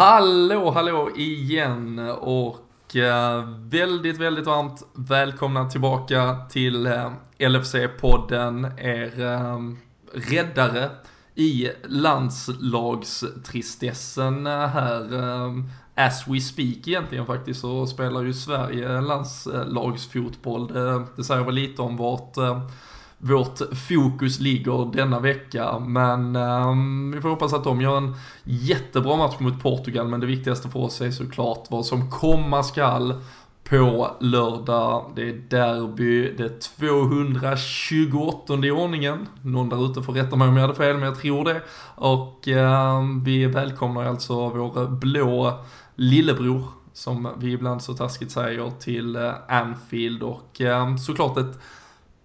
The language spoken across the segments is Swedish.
Hallå, hallå igen och eh, väldigt, väldigt varmt välkomna tillbaka till eh, LFC-podden, er eh, räddare i landslagstristessen här. As we speak egentligen faktiskt så spelar ju Sverige landslagsfotboll. Det, det säger väl lite om vart vårt fokus ligger denna vecka. Men um, vi får hoppas att de gör en jättebra match mot Portugal. Men det viktigaste för oss är såklart vad som komma skall på lördag. Det är derby, det är 228 i ordningen. Någon där ute får rätta mig om jag hade fel, men jag tror det. Och eh, vi välkomnar alltså vår blå lillebror, som vi ibland så taskigt säger, till eh, Anfield. Och eh, såklart ett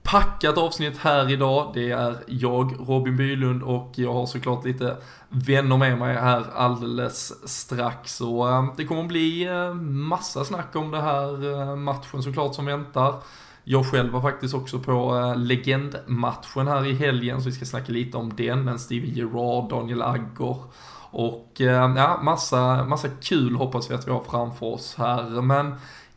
packat avsnitt här idag. Det är jag, Robin Bylund och jag har såklart lite vänner med mig här alldeles strax. Så eh, det kommer bli eh, massa snack om det här eh, matchen såklart som väntar. Jag själv var faktiskt också på legendmatchen här i helgen så vi ska snacka lite om den. Men Steven Gerard, Daniel Agger och ja, massa, massa kul hoppas vi att vi har framför oss här. Men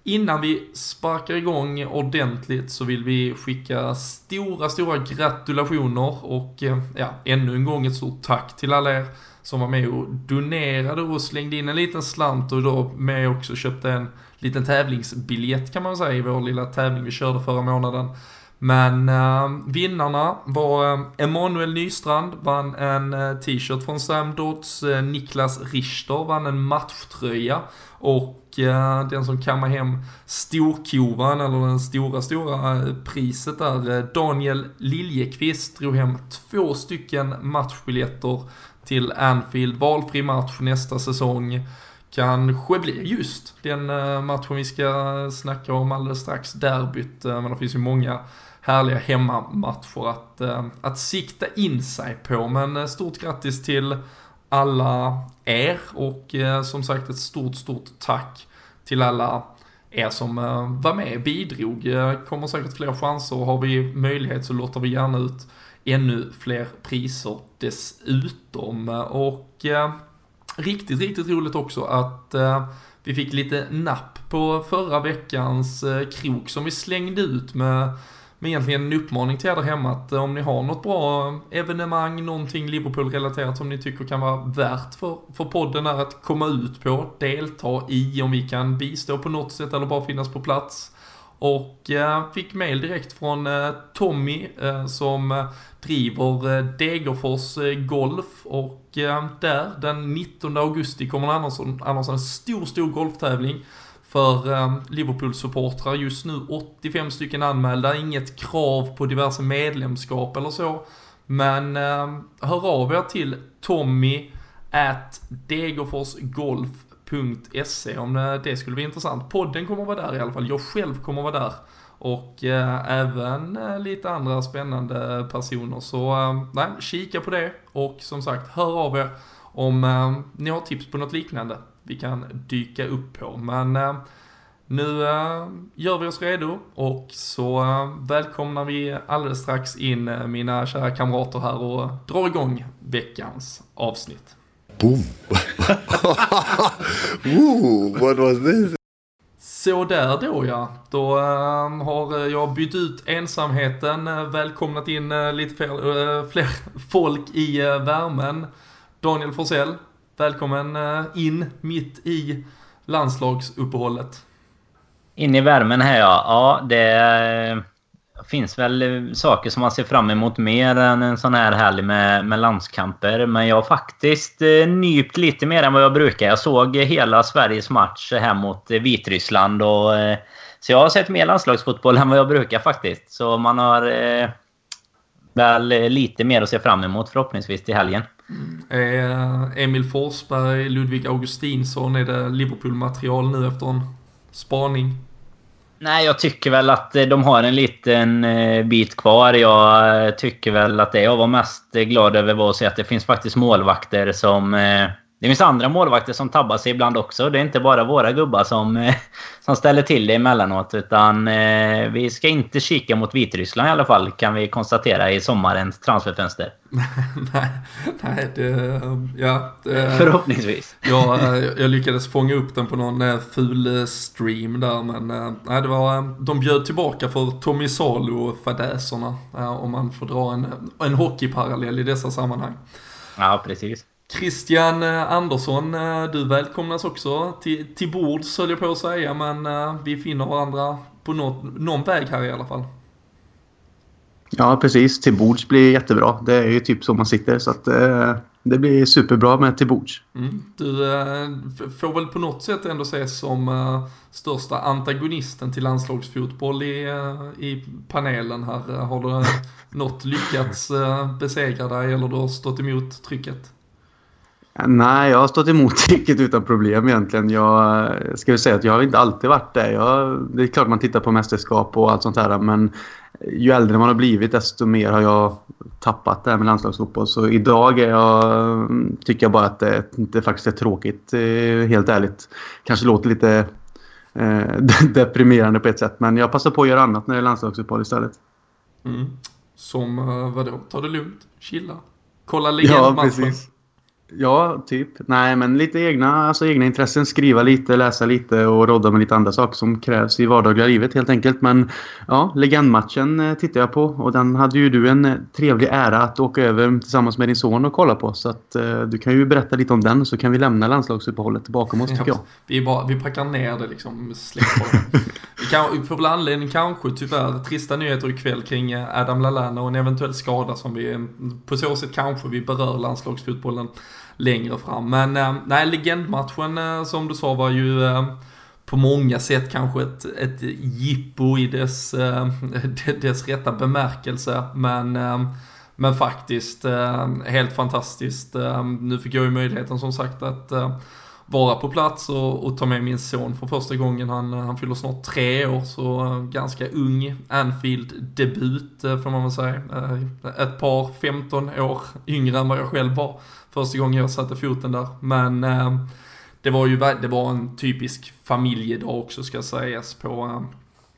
Innan vi sparkar igång ordentligt så vill vi skicka stora, stora gratulationer och eh, ja, ännu en gång ett stort tack till alla er som var med och donerade och slängde in en liten slant och då med också köpte en liten tävlingsbiljett kan man säga i vår lilla tävling vi körde förra månaden. Men äh, vinnarna var äh, Emanuel Nystrand, vann en äh, t-shirt från Sam Dodds, eh, Niklas Richter vann en matchtröja och eh, den som kammar hem storkovan, eller den stora, stora priset där, Daniel Liljekvist drog hem två stycken matchbiljetter till Anfield, valfri match nästa säsong. Kanske blir just den matchen vi ska snacka om alldeles strax, derbyt, men det finns ju många härliga hemmamatcher att, eh, att sikta in sig på. Men eh, stort grattis till alla er och eh, som sagt ett stort, stort tack till alla er som eh, var med, bidrog. Eh, kommer säkert fler chanser och har vi möjlighet så låter vi gärna ut ännu fler priser dessutom. Och eh, riktigt, riktigt roligt också att vi fick lite napp på förra veckans krok som vi slängde ut med men egentligen en uppmaning till er där hemma att eh, om ni har något bra evenemang, någonting Liverpool-relaterat som ni tycker kan vara värt för, för podden är att komma ut på, delta i om vi kan bistå på något sätt eller bara finnas på plats. Och eh, fick mail direkt från eh, Tommy eh, som eh, driver eh, Degerfors eh, Golf och där den 19 augusti kommer annars, annars en stor, stor golftävling för eh, Liverpool-supportrar. Just nu 85 stycken anmälda, inget krav på diverse medlemskap eller så. Men ehm, hör av er till Tommy at degerforsgolf.se om eh, det skulle bli intressant. Podden kommer vara där i alla fall, jag själv kommer vara där. Och eh, även eh, lite andra spännande personer. Så eh, nej, kika på det och som sagt, hör av er om eh, ni har tips på något liknande vi kan dyka upp på. Men eh, nu eh, gör vi oss redo och så eh, välkomnar vi alldeles strax in mina kära kamrater här och drar igång veckans avsnitt. Boom! Ooh, what was this? Så där då ja. Då har jag bytt ut ensamheten, välkomnat in lite fler, fler folk i värmen. Daniel Forsell, Välkommen eh, in mitt i landslagsuppehållet. In i värmen här ja. Ja, det eh, finns väl eh, saker som man ser fram emot mer än en sån här helg med, med landskamper. Men jag har faktiskt nypt lite mer än vad jag brukar. Jag såg hela Sveriges match här mot Vitryssland. Och, så jag har sett mer landslagsfotboll än vad jag brukar faktiskt. Så man har väl lite mer att se fram emot förhoppningsvis till helgen. Eh, Emil Forsberg, Ludvig Augustinsson, är det Liverpool-material nu efter en spaning? Nej, jag tycker väl att eh, de har en liten eh, bit kvar. Jag tycker väl att det jag var mest glad över var att se att det finns faktiskt målvakter som det finns andra målvakter som tabbar sig ibland också. Det är inte bara våra gubbar som, eh, som ställer till det emellanåt. Utan eh, vi ska inte kika mot Vitryssland i alla fall, kan vi konstatera i sommarens transferfönster. nej, nej, det... Ja. Det, Förhoppningsvis. ja, jag lyckades fånga upp den på någon eh, ful stream där, men eh, nej, det var... De bjöd tillbaka för Tommy Salo-fadäserna, om man får dra en, en hockeyparallell i dessa sammanhang. Ja, precis. Christian eh, Andersson, eh, du välkomnas också till, till bords höll jag på att säga, men eh, vi finner varandra på något, någon väg här i alla fall. Ja, precis. Till bords blir jättebra. Det är ju typ så man sitter, så att eh, det blir superbra med till bords. Mm. Du eh, får väl på något sätt ändå ses som eh, största antagonisten till landslagsfotboll i, i panelen här. Har du något lyckats besegra dig eller du har stått emot trycket? Nej, jag har stått emot trycket utan problem egentligen. Jag ska väl säga att jag har inte alltid varit det. Jag, det är klart man tittar på mästerskap och allt sånt här men ju äldre man har blivit desto mer har jag tappat det här med landslagsfotboll. Så idag jag, tycker jag bara att det, det faktiskt är tråkigt, eh, helt ärligt. Kanske låter lite eh, deprimerande på ett sätt men jag passar på att göra annat när det är landslagsfotboll istället. Mm. Som eh, vadå? Ta det lugnt, chilla, kolla legendmatchen. Ja, precis. Ja, typ. Nej, men lite egna, alltså egna intressen. Skriva lite, läsa lite och rodda med lite andra saker som krävs i vardagliga livet helt enkelt. Men ja, legendmatchen eh, tittar jag på och den hade ju du en eh, trevlig ära att åka över tillsammans med din son och kolla på. Så att uh, du kan ju berätta lite om den så kan vi lämna landslagsuppehållet bakom oss tycker jag. Vi, bara, vi packar ner det liksom, släpper får väl anledning kanske tyvärr trista nyheter ikväll kring Adam Lallana och en eventuell skada som vi, på så sätt kanske vi berör landslagsfotbollen längre fram. Men eh, nej, legendmatchen eh, som du sa var ju eh, på många sätt kanske ett, ett jippo i dess, eh, dess rätta bemärkelse. Men, eh, men faktiskt eh, helt fantastiskt. Nu fick jag ju möjligheten som sagt att vara på plats och, och, ta med min son för första gången. Han, han fyller snart tre år, så ganska ung Anfield-debut får man väl säga. Ett par 15 år yngre än vad jag själv var första gången jag satte foten där. Men ehm, det var ju det var en typisk familjedag också ska sägas på, ehm,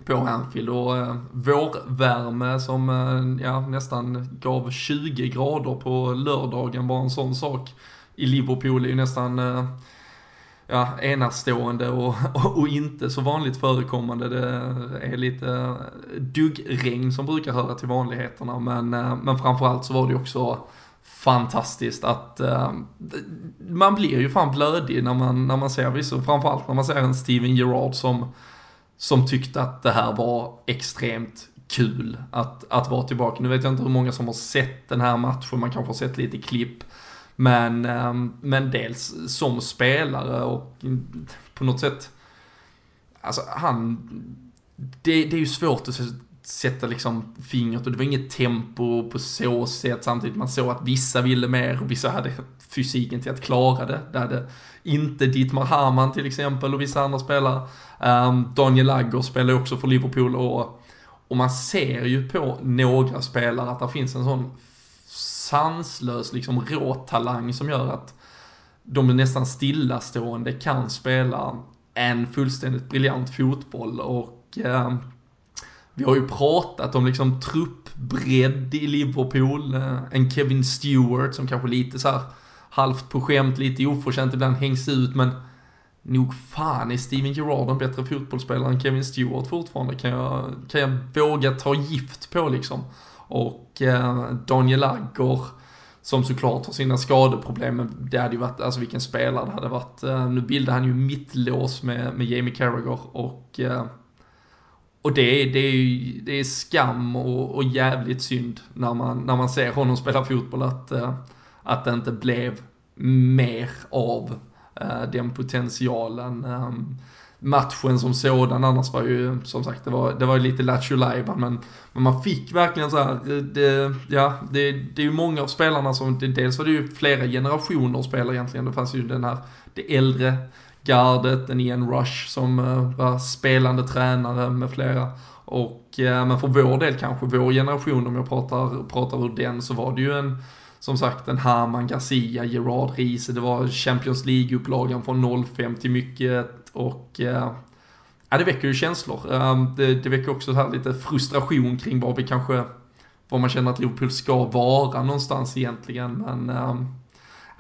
på Anfield. Och eh, vårvärme som ehm, ja, nästan gav 20 grader på lördagen var en sån sak i Liverpool är ju nästan ja, enastående och, och, inte så vanligt förekommande. Det är lite eh, duggregn som brukar höra till vanligheterna men, men framförallt så var det ju också fantastiskt att uh, man blir ju fan blödig när man, när man ser vissa, framförallt när man ser en Steven Gerrard som, som tyckte att det här var extremt kul att, att vara tillbaka. Nu vet jag inte hur många som har sett den här matchen, man kanske har sett lite klipp. Men, um, men dels som spelare och på något sätt, alltså han, det, det är ju svårt att sätta liksom fingret och det var inget tempo på så sätt samtidigt man såg att vissa ville mer och vissa hade fysiken till att klara det. Det hade inte Dietmar Hamann till exempel och vissa andra spelare. Um, Daniel Agger spelar också för Liverpool och, och man ser ju på några spelare att det finns en sån sanslös liksom råtalang som gör att de är nästan stillastående kan spela en fullständigt briljant fotboll och um, vi har ju pratat om liksom truppbredd i Liverpool. Eh, en Kevin Stewart som kanske lite så här halvt på skämt, lite oförtjänt ibland hängs ut men nog fan är Steven Gerrard en bättre fotbollsspelare än Kevin Stewart fortfarande kan jag, kan jag våga ta gift på liksom. Och eh, Daniel Agger som såklart har sina skadeproblem, men det hade ju varit, alltså vilken spelare det hade varit. Eh, nu bildar han ju mittlås med, med Jamie Carragher och eh, och det, det, är, det är skam och, och jävligt synd när man, när man ser honom spela fotboll att, eh, att det inte blev mer av eh, den potentialen. Ehm, matchen som sådan annars var ju, som sagt, det var, det var lite lattjo men, men man fick verkligen så här, det, ja, det, det är ju många av spelarna som, det, dels var det ju flera generationer spelare egentligen, det fanns ju den här, det äldre gardet, en Ian Rush som eh, var spelande tränare med flera. Och, eh, men för vår del kanske, vår generation om jag pratar, pratar ur den, så var det ju en som sagt en Haman Garcia, Gerard Riese, det var Champions League-upplagan från 05 till mycket och eh, ja, det väcker ju känslor. Ehm, det, det väcker också här lite frustration kring vad vi kanske, vad man känner att Liverpool ska vara någonstans egentligen. Men ehm,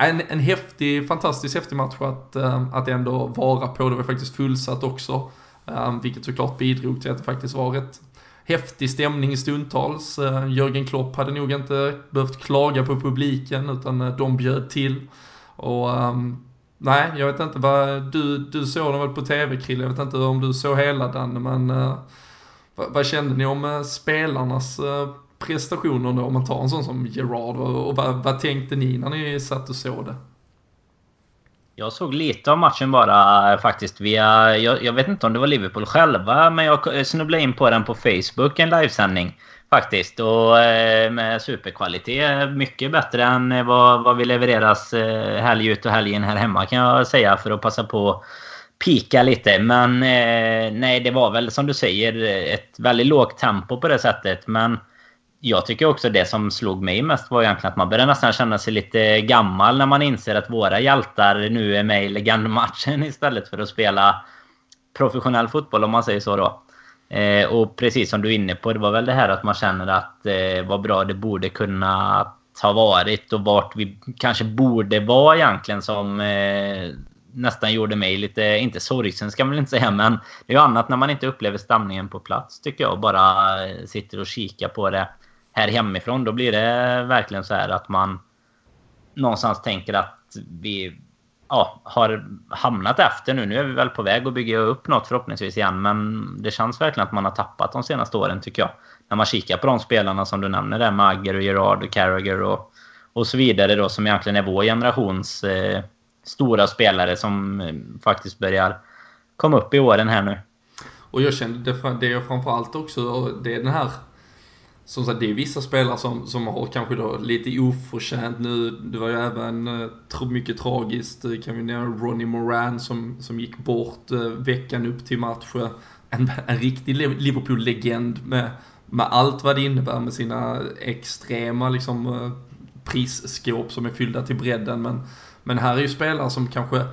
en, en häftig, fantastiskt häftig match att, ehm, att ändå vara på. Det var faktiskt fullsatt också. Ehm, vilket såklart bidrog till att det faktiskt var rätt häftig stämning stundtals. Ehm, Jörgen Klopp hade nog inte behövt klaga på publiken utan eh, de bjöd till. Och um, nej, jag vet inte vad, du, du såg den väl på tv Krille, jag vet inte om du såg hela den men uh, vad, vad, kände ni om eh, spelarnas prestationer då om man tar en sån som Gerard och, och vad, vad tänkte ni när ni satt och såg det? Jag såg lite av matchen bara eh, faktiskt via... Jag, jag, vet inte om det var Liverpool själva, men jag snubblade in på den på Facebook, en livesändning. Faktiskt. Och eh, med superkvalitet. Mycket bättre än eh, vad, vad vi levereras helg ut och helg in här hemma kan jag säga. För att passa på pika lite. Men eh, nej, det var väl som du säger ett väldigt lågt tempo på det sättet. Men jag tycker också det som slog mig mest var egentligen att man börjar nästan känna sig lite gammal när man inser att våra hjältar nu är med i legendmatchen istället för att spela professionell fotboll om man säger så då. Eh, och precis som du är inne på, det var väl det här att man känner att eh, vad bra det borde kunna ha varit och vart vi kanske borde vara egentligen som eh, nästan gjorde mig lite, inte sorgsen ska man väl inte säga, men det är ju annat när man inte upplever stämningen på plats tycker jag. och Bara eh, sitter och kikar på det här hemifrån. Då blir det verkligen så här att man någonstans tänker att vi ja, har hamnat efter nu. Nu är vi väl på väg att bygga upp något förhoppningsvis igen. Men det känns verkligen att man har tappat de senaste åren tycker jag. När man kikar på de spelarna som du nämner där med Agger och Gerard och Carragher och, och så vidare då som egentligen är vår generations eh, stora spelare som eh, faktiskt börjar komma upp i åren här nu. Och jag kände det, det jag framförallt också, det är den här som sagt, det är vissa spelare som, som har kanske då lite oförtjänt nu. Det var ju även eh, mycket tragiskt, eh, kan vi nämna Ronnie Moran som, som gick bort eh, veckan upp till match. En, en riktig Liverpool-legend med, med allt vad det innebär med sina extrema liksom prisskåp som är fyllda till bredden. Men, men här är ju spelare som kanske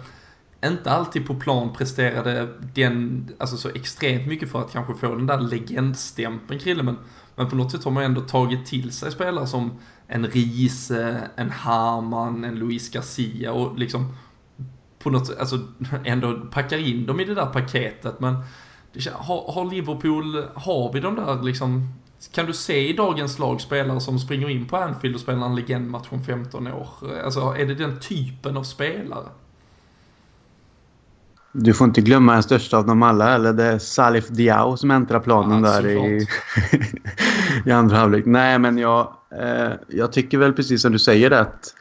inte alltid på plan presterade den, alltså så extremt mycket för att kanske få den där legendstämpeln Krille, men men på något sätt har man ändå tagit till sig spelare som en Riese, en Harman, en Luis Garcia och liksom på något sätt, alltså ändå packar in dem i det där paketet. Men har, har Liverpool, har vi de där liksom kan du se i dagens lag spelare som springer in på Anfield och spelar en legendmatch om 15 år? Alltså, är det den typen av spelare? Du får inte glömma den största av dem alla, eller det är Salif Diao som äntrar planen ja, där i, i andra halvlek. Nej, men jag, eh, jag tycker väl precis som du säger att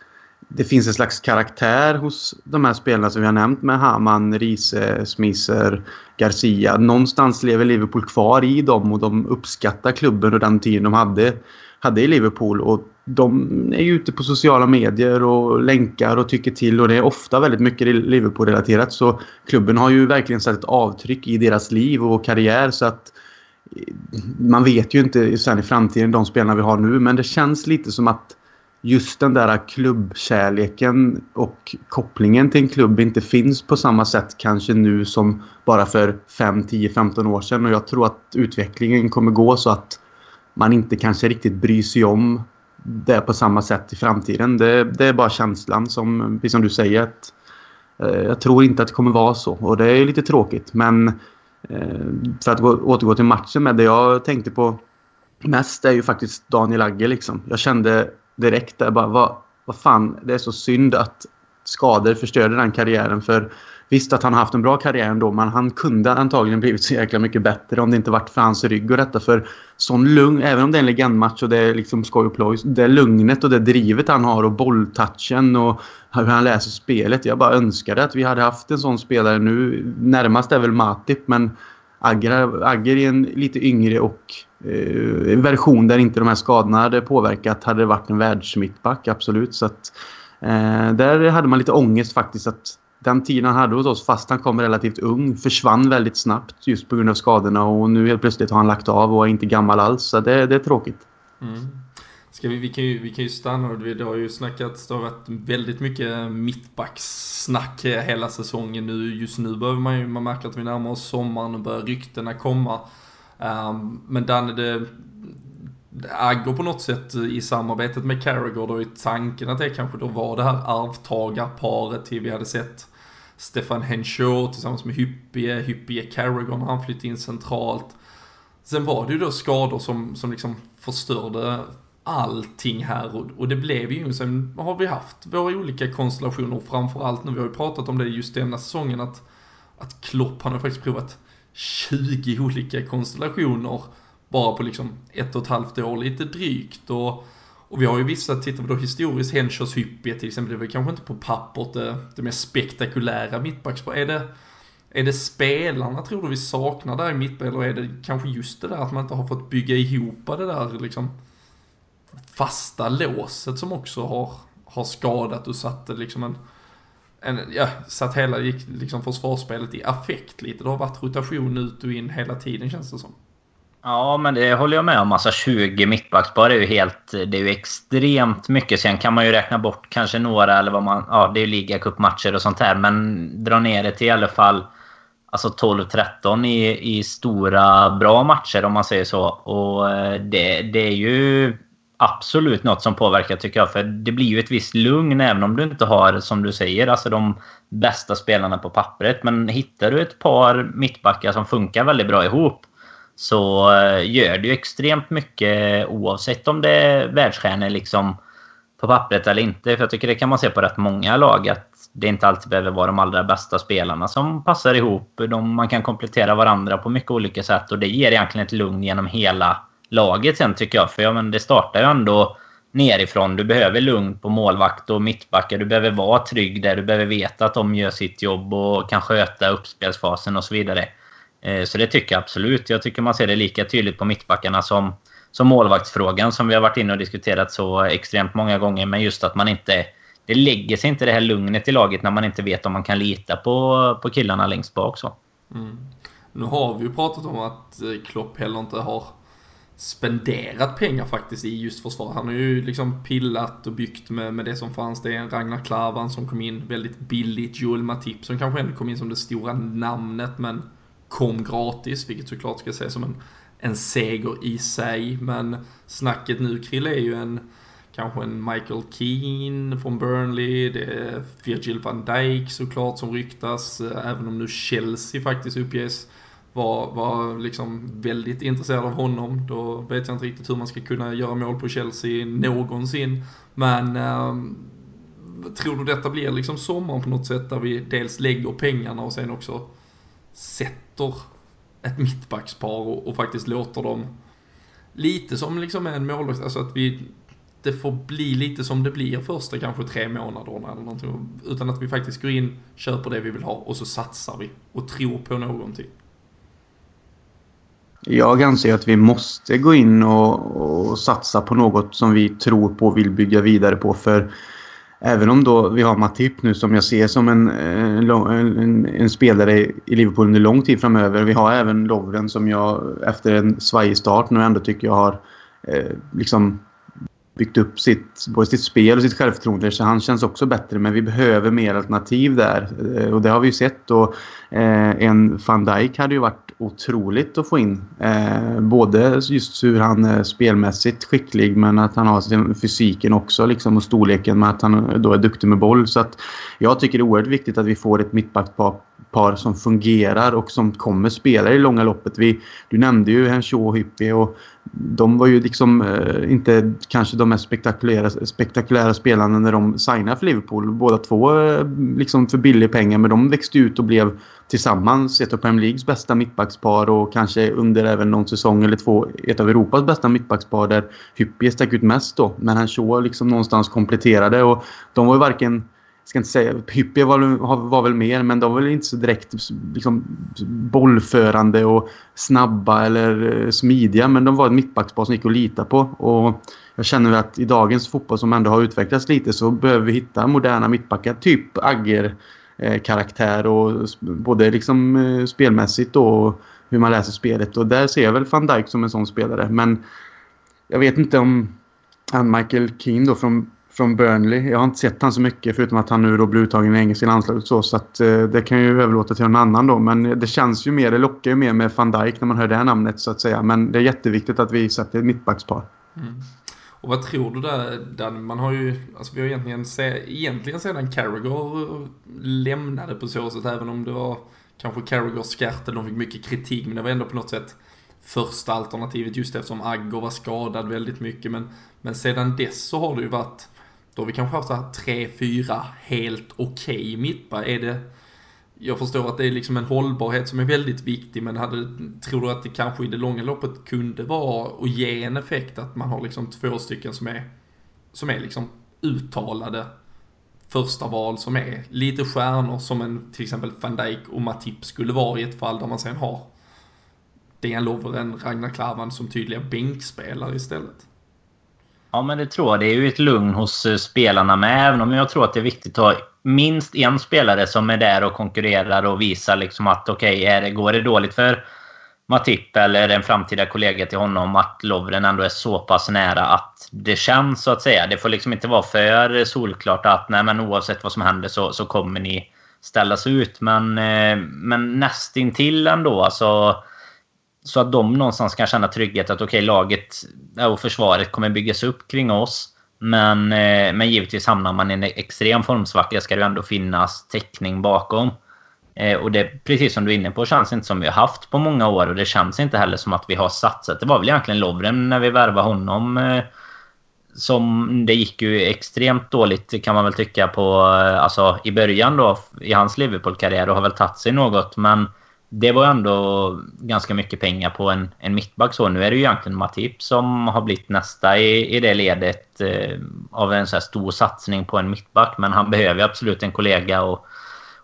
det finns en slags karaktär hos de här spelarna som vi har nämnt med Haman, Riese, Smisser, Garcia. Någonstans lever Liverpool kvar i dem och de uppskattar klubben och den tiden de hade, hade i Liverpool. Och de är ju ute på sociala medier och länkar och tycker till och det är ofta väldigt mycket Liverpool-relaterat. Så klubben har ju verkligen satt ett avtryck i deras liv och karriär så att eh, man vet ju inte sen i framtiden de spelarna vi har nu men det känns lite som att just den där klubbkärleken och kopplingen till en klubb inte finns på samma sätt kanske nu som bara för 5, 10, 15 år sedan och jag tror att utvecklingen kommer gå så att man inte kanske riktigt bryr sig om det på samma sätt i framtiden. Det, det är bara känslan som, precis som du säger, att eh, jag tror inte att det kommer vara så och det är lite tråkigt men eh, för att gå, återgå till matchen med det jag tänkte på mest är ju faktiskt Daniel Agge. liksom. Jag kände direkt där bara vad, vad fan, det är så synd att skador förstörde den karriären för Visst att han har haft en bra karriär ändå, men han kunde antagligen blivit så jäkla mycket bättre om det inte varit för hans rygg och detta. För sån lugn, även om det är en legendmatch och det är liksom skoj och ploj, det lugnet och det drivet han har och bolltouchen och hur han läser spelet. Jag bara önskade att vi hade haft en sån spelare nu. Närmast är väl Matip, men Agger, Agger en lite yngre och eh, version där inte de här skadorna hade påverkat hade det varit en världsmittback, absolut. Så att, eh, där hade man lite ångest faktiskt att den tiden han hade hos oss, fast han kom relativt ung, försvann väldigt snabbt just på grund av skadorna och nu helt plötsligt har han lagt av och är inte gammal alls. Så det, det är tråkigt. Mm. Ska vi, vi, kan ju, vi kan ju stanna och det har ju snackats, det har varit väldigt mycket mittbackssnack hela säsongen nu. Just nu behöver man ju, man märker att vi närmar oss sommaren och börjar ryktena komma. Um, men Danne, det, Agger på något sätt i samarbetet med Carragher då i tanken att det kanske då var det här arvtagarparet till vi hade sett Stefan Henshaw tillsammans med Hyppie, Hyppie Carragher när han flyttade in centralt. Sen var det ju då skador som, som liksom förstörde allting här och, och det blev ju, sen har vi haft våra olika konstellationer framförallt nu, vi har ju pratat om det just denna säsongen att, att Klopp han har faktiskt provat 20 olika konstellationer bara på liksom ett och ett halvt år lite drygt och, och vi har ju vissa, tittar vi då historiskt, Henschers Hyppie till exempel, det var kanske inte på pappret det, det mest spektakulära mittbackspar. Är det, är det spelarna tror du vi saknar där i mittback eller är det kanske just det där att man inte har fått bygga ihop det där liksom fasta låset som också har, har skadat och satt liksom en, en ja, satt hela liksom försvarsspelet i affekt lite. Det har varit rotation ut och in hela tiden känns det som. Ja, men det håller jag med om. Alltså 20 mittbackspar är ju helt... Det är ju extremt mycket. Sen kan man ju räkna bort kanske några eller vad man... Ja, det är ju ligacupmatcher och sånt här. Men dra ner det till i alla fall alltså 12-13 i, i stora, bra matcher om man säger så. Och eh, det, det är ju absolut något som påverkar tycker jag. För det blir ju ett visst lugn även om du inte har, som du säger, alltså de bästa spelarna på pappret. Men hittar du ett par mittbackar som funkar väldigt bra ihop så eh, gör det ju extremt mycket oavsett om det är världsstjärnor liksom på pappret eller inte. För jag tycker det kan man se på rätt många lag att det inte alltid behöver vara de allra bästa spelarna som passar ihop. De, man kan komplettera varandra på mycket olika sätt och det ger egentligen ett lugn genom hela laget sen tycker jag. För ja, men det startar ju ändå nerifrån. Du behöver lugn på målvakt och mittbackar. Du behöver vara trygg där. Du behöver veta att de gör sitt jobb och kan sköta uppspelsfasen och så vidare. Eh, så det tycker jag absolut. Jag tycker man ser det lika tydligt på mittbackarna som, som målvaktsfrågan som vi har varit inne och diskuterat så extremt många gånger. Men just att man inte... Det lägger sig inte det här lugnet i laget när man inte vet om man kan lita på, på killarna längst bak. Så. Mm. Nu har vi ju pratat om att eh, Klopp heller inte har spenderat pengar faktiskt i just försvar. Han har ju liksom pillat och byggt med, med det som fanns. Det är en Ragnar Klavan som kom in väldigt billigt. Joel Matip som kanske ändå kom in som det stora namnet men kom gratis, vilket såklart ska ses som en, en seger i sig. Men snacket nu Krille, är ju en kanske en Michael Keane från Burnley, det är Virgil van Dijk såklart som ryktas, eh, även om nu Chelsea faktiskt uppges var, var liksom väldigt intresserad av honom. Då vet jag inte riktigt hur man ska kunna göra mål på Chelsea någonsin. Men eh, tror du detta blir liksom sommaren på något sätt där vi dels lägger pengarna och sen också sätter ett mittbackspar och, och faktiskt låter dem lite som liksom en målvakt, alltså att vi det får bli lite som det blir första kanske tre månaderna eller någonting. Utan att vi faktiskt går in, köper det vi vill ha och så satsar vi och tror på någonting. Jag anser att vi måste gå in och, och, satsa på något som vi tror på och vill bygga vidare på. För även om då vi har Matip nu som jag ser som en, eh, en, en, en, spelare i Liverpool under lång tid framöver. Vi har även Lovren som jag efter en svajig start nu ändå tycker jag har eh, liksom byggt upp sitt, både sitt spel och sitt självförtroende så han känns också bättre. Men vi behöver mer alternativ där eh, och det har vi ju sett. Och, eh, en van Dijk hade ju varit otroligt att få in. Eh, både just hur han är spelmässigt skicklig men att han har fysiken också liksom, och storleken med att han då är duktig med boll. Så att jag tycker det är oerhört viktigt att vi får ett mittbackspar par som fungerar och som kommer spela i långa loppet. Vi, du nämnde ju Henshaw och Hippie och de var ju liksom eh, inte kanske de mest spektakulära, spektakulära spelarna när de signade för Liverpool. Båda två eh, liksom för billiga pengar men de växte ut och blev tillsammans ett av Premier Leagues bästa mittbackspar och kanske under även någon säsong eller två ett av Europas bästa mittbackspar där Hyppie stack ut mest då. Men Henshaw liksom någonstans kompletterade och de var ju varken ska inte säga, Hyppie var, var väl mer, men de var väl inte så direkt liksom, bollförande och snabba eller eh, smidiga. Men de var ett mittbackspar som gick att lita på. Och jag känner att i dagens fotboll som ändå har utvecklats lite så behöver vi hitta moderna mittbackar. Typ Agger-karaktär. Eh, och både liksom eh, spelmässigt och hur man läser spelet. Och där ser jag väl van Dijk som en sån spelare. Men jag vet inte om han Michael Keane då från, från Burnley. Jag har inte sett han så mycket förutom att han nu då blir uttagen i engelska landslaget. Så, så att, eh, det kan ju överlåta till någon annan då. Men det känns ju mer, det lockar ju mer med van Dijk när man hör det namnet så att säga. Men det är jätteviktigt att vi sätter ett mittbackspar. Mm. Och vad tror du där, Dan? Man har ju, alltså vi har egentligen, se, egentligen sedan Carragher lämnade på så sätt, även om det var kanske Carragher Skertel, de fick mycket kritik, men det var ändå på något sätt första alternativet just eftersom Agger var skadad väldigt mycket. Men, men sedan dess så har det ju varit, då har vi kanske haft så här tre, fyra helt okej okay mittback. Är det, jag förstår att det är liksom en hållbarhet som är väldigt viktig, men hade, tror du att det kanske i det långa loppet kunde vara och ge en effekt att man har liksom två stycken som är, som är liksom uttalade första val som är lite stjärnor som en till exempel van Dijk och Matip skulle vara i ett fall där man sen har Dejan Lovren, Ragnar Klavan som tydliga bänkspelare istället. Ja, men det tror jag. Det är ju ett lugn hos eh, spelarna med. Även om jag tror att det är viktigt att ha minst en spelare som är där och konkurrerar och visar liksom att okej, okay, går det dåligt för Matip eller en framtida kollega till honom att Lovren ändå är så pass nära att det känns så att säga. Det får liksom inte vara för solklart att nej men oavsett vad som händer så, så kommer ni ställas ut. Men, eh, men nästintill ändå. Alltså, så att de någonstans kan känna trygghet att okej, okay, laget och försvaret kommer byggas upp kring oss. Men, eh, men givetvis hamnar man i en extrem formsvacka ska det ändå finnas täckning bakom. Eh, och det, precis som du är inne på, känns inte som vi har haft på många år. Och det känns inte heller som att vi har satsat. Det var väl egentligen Lovren när vi värvade honom. Eh, som det gick ju extremt dåligt kan man väl tycka på, alltså i början då i hans Liverpool-karriär och har väl tagit sig något. Men det var ändå ganska mycket pengar på en, en mittback. Så nu är det ju egentligen Matip som har blivit nästa i, i det ledet eh, av en så stor satsning på en mittback. Men han behöver absolut en kollega och,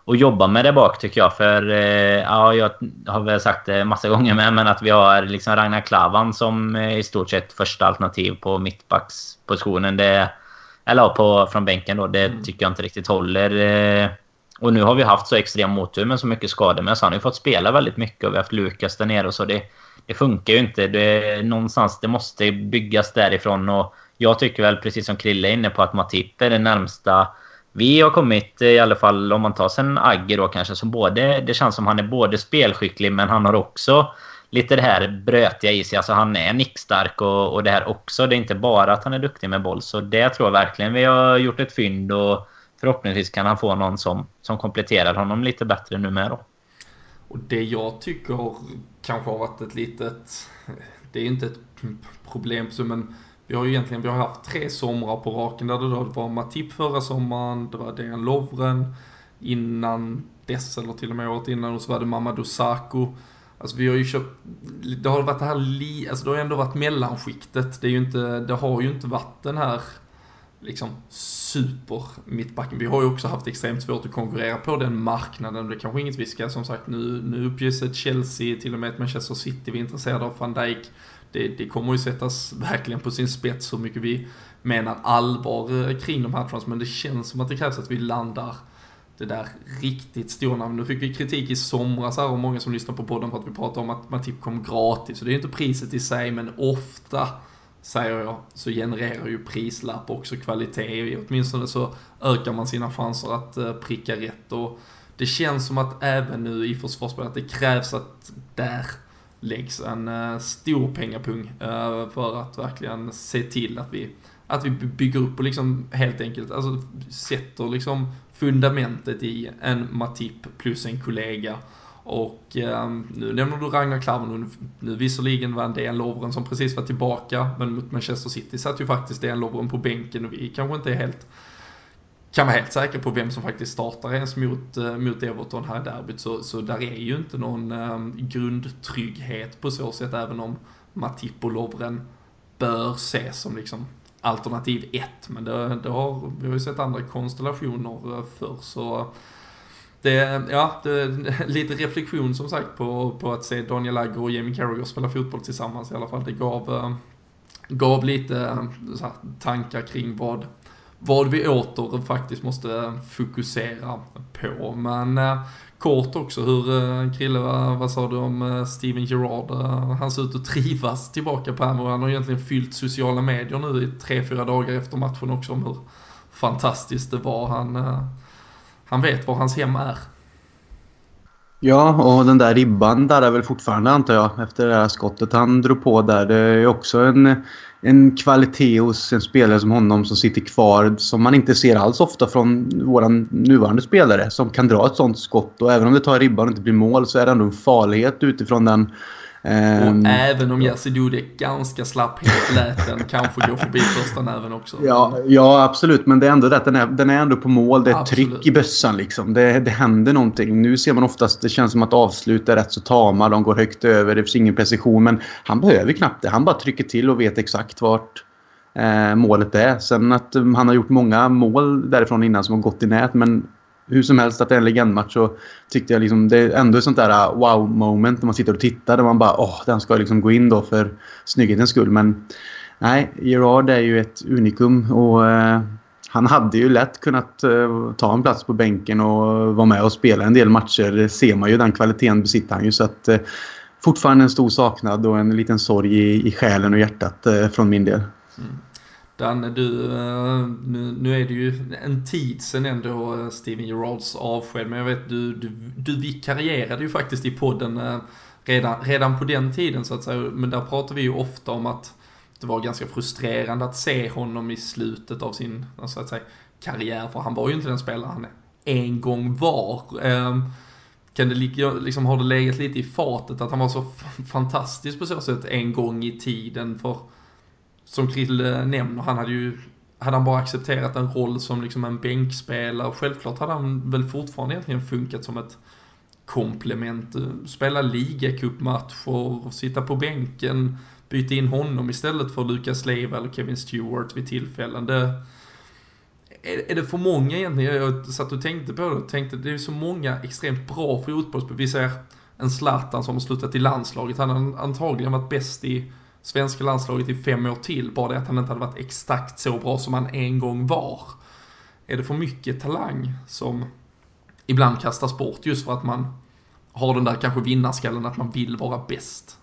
och jobba med det bak tycker jag. För eh, ja, jag har väl sagt det massa gånger med, men att vi har liksom Ragnar Klavan som eh, i stort sett första alternativ på mittbackspositionen. Det, eller på, från bänken då. Det mm. tycker jag inte riktigt håller. Och nu har vi haft så extrem motur med så mycket skador med så han har ju fått spela väldigt mycket och vi har haft Lukas där nere och så. Det, det funkar ju inte. Det, någonstans, det måste byggas därifrån och jag tycker väl precis som Krille är inne på att Matip är det närmsta vi har kommit eh, i alla fall om man tar sen Agge då kanske som både det känns som han är både spelskicklig men han har också lite det här brötiga i sig. Alltså han är nickstark och, och det här också. Det är inte bara att han är duktig med boll. Så det tror jag verkligen vi har gjort ett fynd och förhoppningsvis kan han få någon som, som kompletterar honom lite bättre nu med då. Och det jag tycker kanske har varit ett litet, det är inte ett problem, men vi har ju egentligen vi har haft tre somrar på raken där det då var Matip förra sommaren, det var Dejan Lovren innan dess, eller till och med året innan, och så var det Mamadou Sakho. Alltså vi har ju köpt, det har varit det här, li, alltså det har ändå varit mellanskiktet. Det är ju inte, det har ju inte varit den här liksom super mittbacken. Vi har ju också haft extremt svårt att konkurrera på den marknaden. Det är kanske inget vi ska, som sagt, nu, nu uppges ett Chelsea, till och med ett Manchester City vi är intresserade av van Dijk. Det, det kommer ju sättas verkligen på sin spets hur mycket vi menar allvar eh, kring de här trans, Men det känns som att det krävs att vi landar det där riktigt stora namnet. Nu fick vi kritik i somras här och många som lyssnar på podden för att vi pratade om att Matip kom gratis. Så det är ju inte priset i sig, men ofta säger jag, så genererar ju prislapp också kvalitet. Åtminstone så ökar man sina chanser att eh, pricka rätt. Och det känns som att även nu i försvarsspelet, att det krävs att där läggs en eh, stor pengapung eh, för att verkligen se till att vi, att vi bygger upp och liksom helt enkelt, alltså sätter liksom fundamentet i en Matip plus en kollega och eh, nu nämner du Ragnar Klavan, nu visserligen var det en Lovren som precis var tillbaka, men mot Manchester City satt ju faktiskt det en Lovren på bänken och vi kanske inte är helt kan vara helt säkra på vem som faktiskt startar ens mot, eh, mot Everton här i derbyt. Så, så där är ju inte någon um, grundtrygghet på så sätt, även om Matip och Lovren bör ses som liksom alternativ ett. Men det, det har, vi har ju sett andra konstellationer eh, förr, så det, ja, det, lite reflektion som sagt på, på att se Daniel Agger och Jamie Carragher spela fotboll tillsammans i alla fall. Det gav, eh, gav lite eh, här, tankar kring vad, vad vi åter faktiskt måste fokusera på. Men eh, kort också, hur, eh, Krille, vad, vad sa du om Steven Gerrard? Han ser ut att trivas tillbaka på Hammer. Han har egentligen fyllt sociala medier nu i tre, fyra dagar efter matchen också om hur fantastiskt det var. Han, eh, han vet var hans hem är. Ja, och den där ribban där är väl fortfarande antar jag efter det här skottet han drog på där. Det är också en, en kvalitet hos en spelare som honom som sitter kvar som man inte ser alls ofta från våra nuvarande spelare som kan dra ett sånt skott. Och även om det tar ribban och inte blir mål så är det ändå en farlighet utifrån den och Ehm, även om Jerzy Dudek ganska slapphet lät den kanske gå förbi första näven också. Ja, ja, absolut. Men det är ändå rätt. Den är, den är ändå på mål. Det är Absolut. tryck i bössan. Liksom. Det, det händer någonting. Nu ser man oftast det känns som att avslut är rätt så tama. De går högt över. Det finns ingen precision. Men han behöver knappt det. Han bara trycker till och vet exakt vart eh, målet är. Sen att um, han har gjort många mål därifrån innan som har gått i nät. Men hur som helst, att det är en legendmatch så tyckte jag liksom, det är ändå ett sånt där uh, wow-moment när man sitter och tittar. Där man bara, åh, den ska liksom gå in då för snygghetens skull. Men nej, Gerard är ju ett unikum och eh, han hade ju lätt kunnat eh, ta en plats på bänken och vara med och spela en del matcher. Det ser man ju, den kvaliteten besitter han ju. Så att, eh, fortfarande en stor saknad och en liten sorg i, i själen och hjärtat eh, från min del. Mm. Utan du, eh, nu, nu är det ju en tid sen ändå eh, Steven Gerards avsked, men jag vet du, du, du vikarierade ju faktiskt i podden eh, redan, redan på den tiden så att säga, men där pratar vi ju ofta om att det var ganska frustrerande att se honom i slutet av sin, så att säga, karriär, för han var ju inte den spelare han en gång var. Ehm, kan det liksom, har det legat lite i fatet att han var så fantastisk på så sätt en gång i tiden? För som Krille eh, nämner, han hade ju hade han bara accepterat en roll som liksom en bänkspelare, självklart hade han väl fortfarande egentligen funkat som ett komplement. Eh, spela ligacupmatcher, sitta på bänken, byta in honom istället för Lucas Leiva eller Kevin Stewart vid tillfällen. Det, är, är det för många egentligen? Jag satt och tänkte på det och tänkte det är så många extremt bra fotbollsspelare. Vi ser en Zlatan som har slutat i landslaget. Han har antagligen varit bäst i svenska landslaget i fem år till. Bara det att han inte hade varit exakt så bra som han en gång var. Är det för mycket talang som ibland kastas bort just för att man har den där kanske vinnarskallen att man vill vara bäst?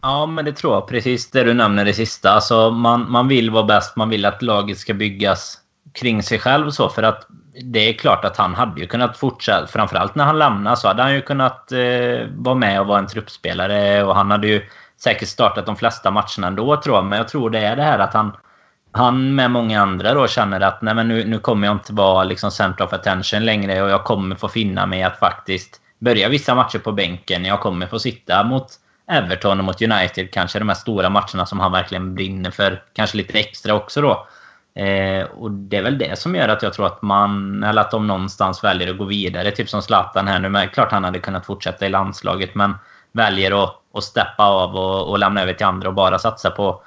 Ja, men det tror jag. Precis det du nämner det sista. Alltså, man, man vill vara bäst. Man vill att laget ska byggas kring sig själv. så För att det är klart att han hade ju kunnat fortsätta. Framförallt när han lämnade så hade han ju kunnat eh, vara med och vara en truppspelare. Och han hade ju säkert startat de flesta matcherna ändå tror jag. Men jag tror det är det här att han han med många andra då känner att nej men nu, nu kommer jag inte vara liksom center of attention längre och jag kommer få finna mig att faktiskt börja vissa matcher på bänken. Jag kommer få sitta mot Everton och mot United, kanske de här stora matcherna som han verkligen brinner för. Kanske lite extra också då. Eh, och det är väl det som gör att jag tror att man, eller att de någonstans väljer att gå vidare. Typ som Zlatan här nu. Men klart han hade kunnat fortsätta i landslaget men väljer att, att steppa av och, och lämna över till andra och bara satsa på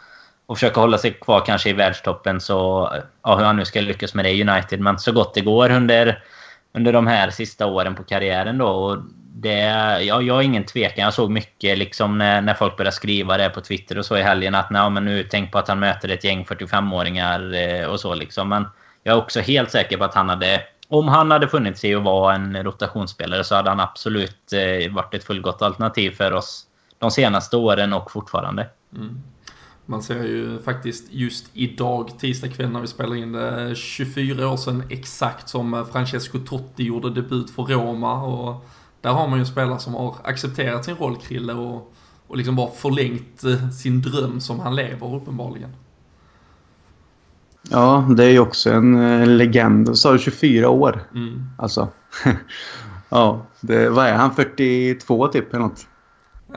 och försöka hålla sig kvar kanske i världstoppen så, ja hur han nu ska lyckas med det i United, men så gott det går under, under de här sista åren på karriären då. Och det, ja, jag har ingen tvekan. Jag såg mycket liksom när, när folk började skriva det på Twitter och så i helgen att nej, men nu tänk på att han möter ett gäng 45-åringar eh, och så liksom. Men jag är också helt säker på att han hade om han hade funnits i att vara en rotationsspelare så hade han absolut eh, varit ett fullgott alternativ för oss de senaste åren och fortfarande. Mm. Man ser ju faktiskt just idag, tisdag kväll när vi spelar in det, 24 år sedan exakt som Francesco Totti gjorde debut för Roma. Och där har man ju en spelare som har accepterat sin roll, Krille, och, och liksom bara förlängt eh, sin dröm som han lever uppenbarligen. Ja, det är ju också en eh, legend. Sa du 24 år? Mm. Alltså. ja, det, vad är han? 42 typ eller något?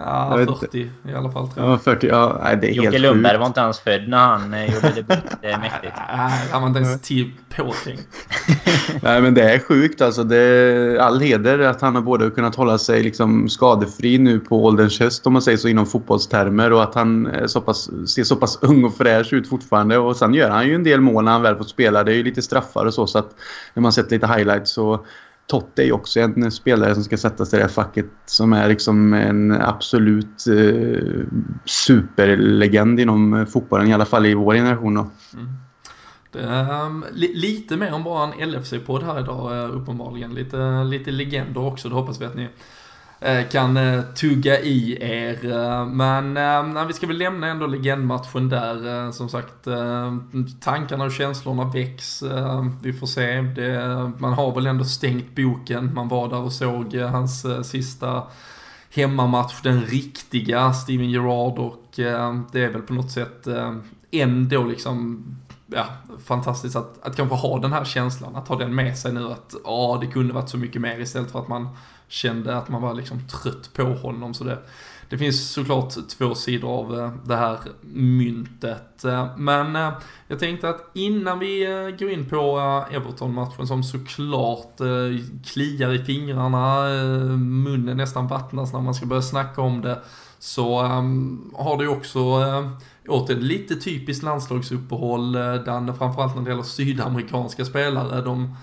Ja, Jag vet 40 i alla fall tror jag. Ja, 40. Ja, nej, det är helt Jocke Lundberg sjukt. var inte ens född när han eh, gjorde debut. Det är mäktigt. Nej, han var inte ens till påtänkt. Nej, men det är sjukt alltså. Det är all heder att han har både kunnat hålla sig liksom skadefri nu på ålderns höst om man säger så inom fotbollstermer och att han så pass, ser så pass ung och fräsch ut fortfarande. Och sen gör han ju en del mål när han väl får spela. Det är ju lite straffar och så så att när man sett lite highlights så Totte är ju också en spelare som ska sättas i det här facket som är liksom en absolut eh, superlegend inom fotbollen, i alla fall i vår generation. Då. Mm. Det, um, li, lite mer om bara en LFC-podd här idag eh, uppenbarligen. Lite, lite legender också, det hoppas vi att ni Eh, kan eh, tugga i er. Eh, men nej, vi ska väl lämna ändå legendmatchen där. Som sagt, tankarna och känslorna väcks. Vi får se. Det, man har väl ändå stängt boken. Man var där och såg hans sista hemmamatch, den riktiga Steven Gerrard och det är väl på något sätt ändå liksom ja, fantastiskt att, att kanske ha den här känslan, att ha den med sig nu att ja, det kunde varit så mycket mer istället för att man kände att man var liksom trött på honom. Så det, det finns såklart två sidor av eh, det här myntet. Eh, men eh, jag tänkte att innan vi går in på Everton-matchen som såklart kliar i fingrarna, munnen nästan vattnas när man ska börja snacka om det, så ehm, har det ju också återigen lite typiskt landslagsuppehåll, framförallt när det gäller sydamerikanska spelare. De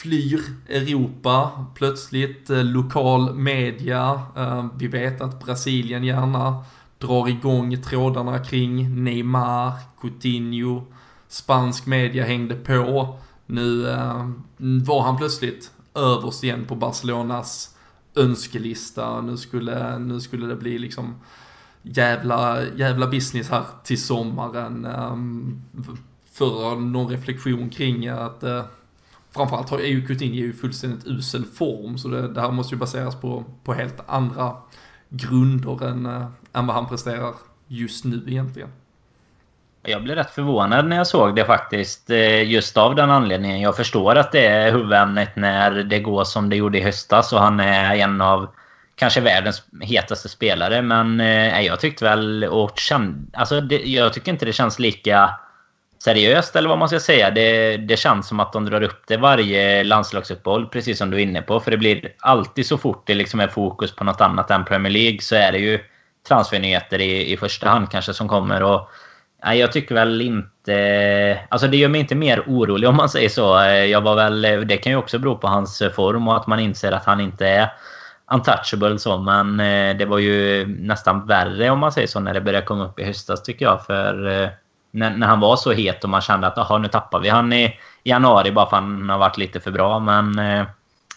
flyr Europa plötsligt, eh, lokal media. Eh, vi vet att Brasilien gärna drar igång trådarna kring Neymar, Coutinho, spansk media hängde på. Nu eh, var han plötsligt överst igen på Barcelonas önskelista. Nu skulle, nu skulle det bli liksom jävla, jävla business här till sommaren. Ehm, för någon reflektion kring att eh, framförallt är ju Coutinho i fullständigt usel form, så det, det här måste ju baseras på, på helt andra grunder än, äh, än vad han presterar just nu egentligen. Jag blev rätt förvånad när jag såg det faktiskt. Eh, just av den anledningen. Jag förstår att det är huvudämnet när det går som det gjorde i höstas och han är en av kanske världens hetaste spelare. Men eh, jag tyckte väl och kände, alltså det, jag tycker inte det känns lika seriöst eller vad man ska säga. Det, det känns som att de drar upp det varje landslagsuppehåll, precis som du är inne på. För det blir alltid så fort det liksom är fokus på något annat än Premier League så är det ju transfernyheter i, i första hand kanske som kommer. Och, nej, jag tycker väl inte... Alltså det gör mig inte mer orolig om man säger så. Jag var väl, det kan ju också bero på hans form och att man inser att han inte är untouchable så. Men eh, det var ju nästan värre om man säger så när det började komma upp i höstas tycker jag. För eh, när, när han var så het och man kände att aha, nu tappar vi han i januari bara för att han har varit lite för bra. Men eh,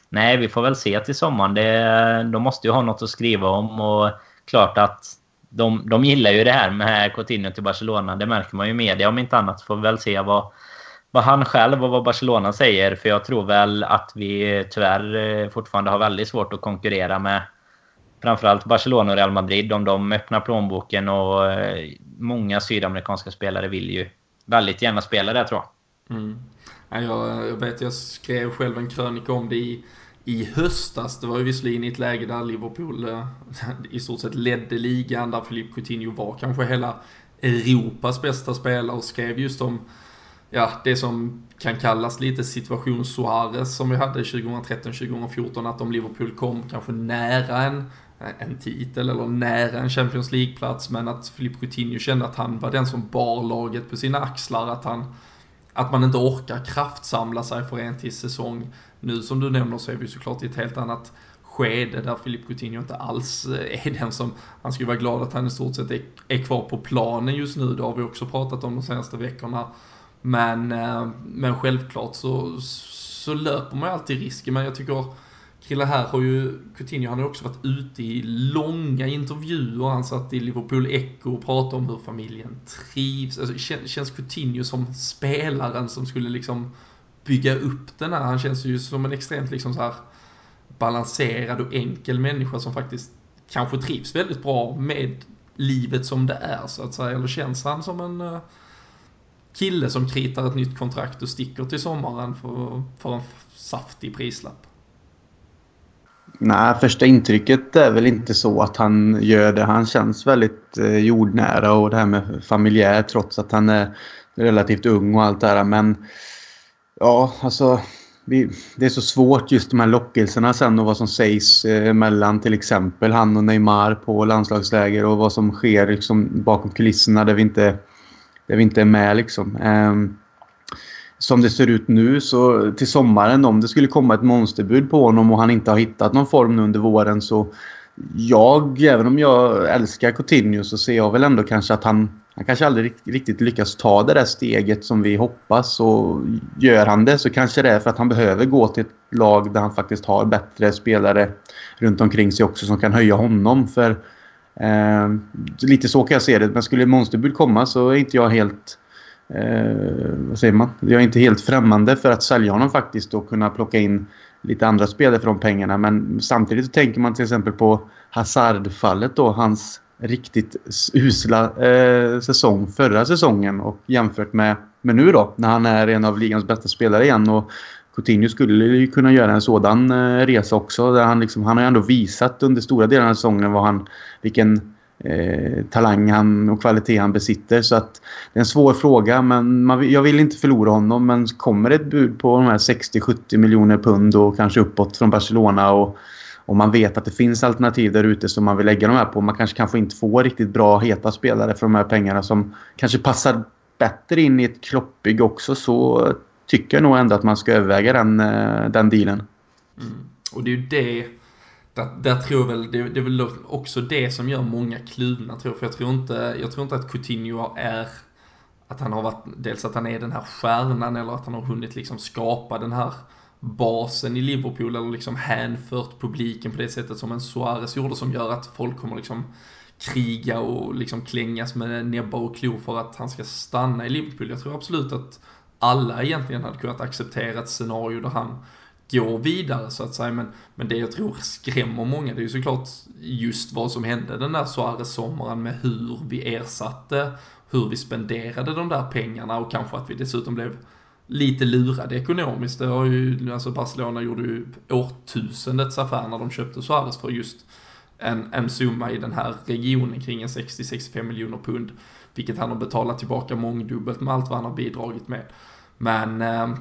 nej, vi får väl se till sommaren. Det, de måste ju ha något att skriva om och klart att de, de gillar ju det här med Coutinho till Barcelona. Det märker man ju i media om inte annat. Får vi väl se vad, vad han själv och vad Barcelona säger. För jag tror väl att vi tyvärr eh, fortfarande har väldigt svårt att konkurrera med framförallt Barcelona och Real Madrid, om de öppnar plånboken och eh, många sydamerikanska spelare vill ju väldigt gärna spela där tror jag. Mm. Jag, jag vet, jag skrev själv en krönika om det i, i höstas. Det var ju visserligen i ett läge där Liverpool eh, i stort sett ledde ligan, där Philippe Coutinho var kanske hela Europas bästa spelare och skrev just om ja, det som kan kallas lite situation Suarez som vi hade 2013-2014, att om Liverpool kom kanske nära en Eh, en titel eller nära en Champions League-plats, men att Filip Coutinho kände att han var den som bar laget på sina axlar, att han att man inte orkar kraftsamla sig för en till säsong. Nu som du nämner så är vi såklart i ett helt annat skede där Filip Coutinho inte alls eh, är den som, han skulle vara glad att han i stort sett är, är kvar på planen just nu, det har vi också pratat om de senaste veckorna. Men, eh, men självklart så, så löper man ju alltid risken, men jag tycker Krille här har ju, Coutinho han har också varit ute i långa intervjuer. Han satt i Liverpool Echo och pratade om hur familjen trivs. Alltså, känns Coutinho som spelaren som skulle liksom bygga upp den här. Han känns ju som en extremt liksom så här balanserad och enkel människa som faktiskt kanske trivs väldigt bra med livet som det är så att säga. Eller känns han som en eh, kille som kritar ett nytt kontrakt och sticker till sommaren för, för en saftig prislapp? Nej, första intrycket är väl inte så att han gör det. Han känns väldigt eh, jordnära och det här med familjär trots att han är relativt ung och allt det här. Men ja, alltså vi, det är så svårt just de här lockelserna sen och vad som sägs eh, mellan till exempel han och Neymar på landslagsläger och vad som sker liksom, bakom kulisserna där vi inte, där vi inte är med. Liksom. Um, som det ser ut nu så till sommaren om det skulle komma ett monsterbud på honom och han inte har hittat någon form nu under våren så jag, även om jag älskar Coutinho så ser jag väl ändå kanske att han han kanske aldrig riktigt lyckas ta det där steget som vi hoppas. Och gör han det så kanske det är för att han behöver gå till ett lag där han faktiskt har bättre spelare runt omkring sig också som kan höja honom. För eh, Lite så kan jag se det. Men skulle Monsterbud komma så är inte jag helt... Eh, vad säger man? Jag är inte helt främmande för att sälja honom faktiskt och kunna plocka in lite andra spelare för de pengarna. Men samtidigt så tänker man till exempel på Hazard-fallet då. Hans riktigt usla eh, säsong förra säsongen och jämfört med, med nu då när han är en av ligans bästa spelare igen och Coutinho skulle ju kunna göra en sådan eh, resa också. Där han, liksom, han har ju ändå visat under stora delar av säsongen vad han, vilken eh, talang han och kvalitet han besitter. Så att det är en svår fråga men man, jag vill inte förlora honom. Men kommer ett bud på de här 60-70 miljoner pund och kanske uppåt från Barcelona och om man vet att det finns alternativ där ute som man vill lägga de här på. Man kanske kan få inte få riktigt bra heta spelare för de här pengarna som kanske passar bättre in i ett kloppbygge också så tycker jag nog ändå att man ska överväga den, eh, den dealen. Mm. Och det är ju det, där, där tror jag väl, det, det, är väl också det som gör många kluvna tror jag. För jag tror inte, jag tror inte att Coutinho är, att han har varit, dels att han är den här stjärnan eller att han har hunnit liksom skapa den här basen i Liverpool eller liksom hänfört publiken på det sättet som en Suarez gjorde som gör att folk kommer liksom kriga och liksom klängas med näbbar och klor för att han ska stanna i Liverpool. Jag tror absolut att alla egentligen hade kunnat acceptera ett scenario där han går vidare så att säga. Men, men det jag tror skrämmer många det är ju såklart just vad som hände den där Suarez-sommaren med hur vi ersatte, hur vi spenderade de där pengarna och kanske att vi dessutom blev lite lurade ekonomiskt. Det har ju, alltså Barcelona gjorde ju årtusendets affär när de köpte Suarez för just en, en summa i den här regionen kring en 60-65 miljoner pund. Vilket han har betalat tillbaka mångdubbelt med allt vad han har bidragit med. Men eh,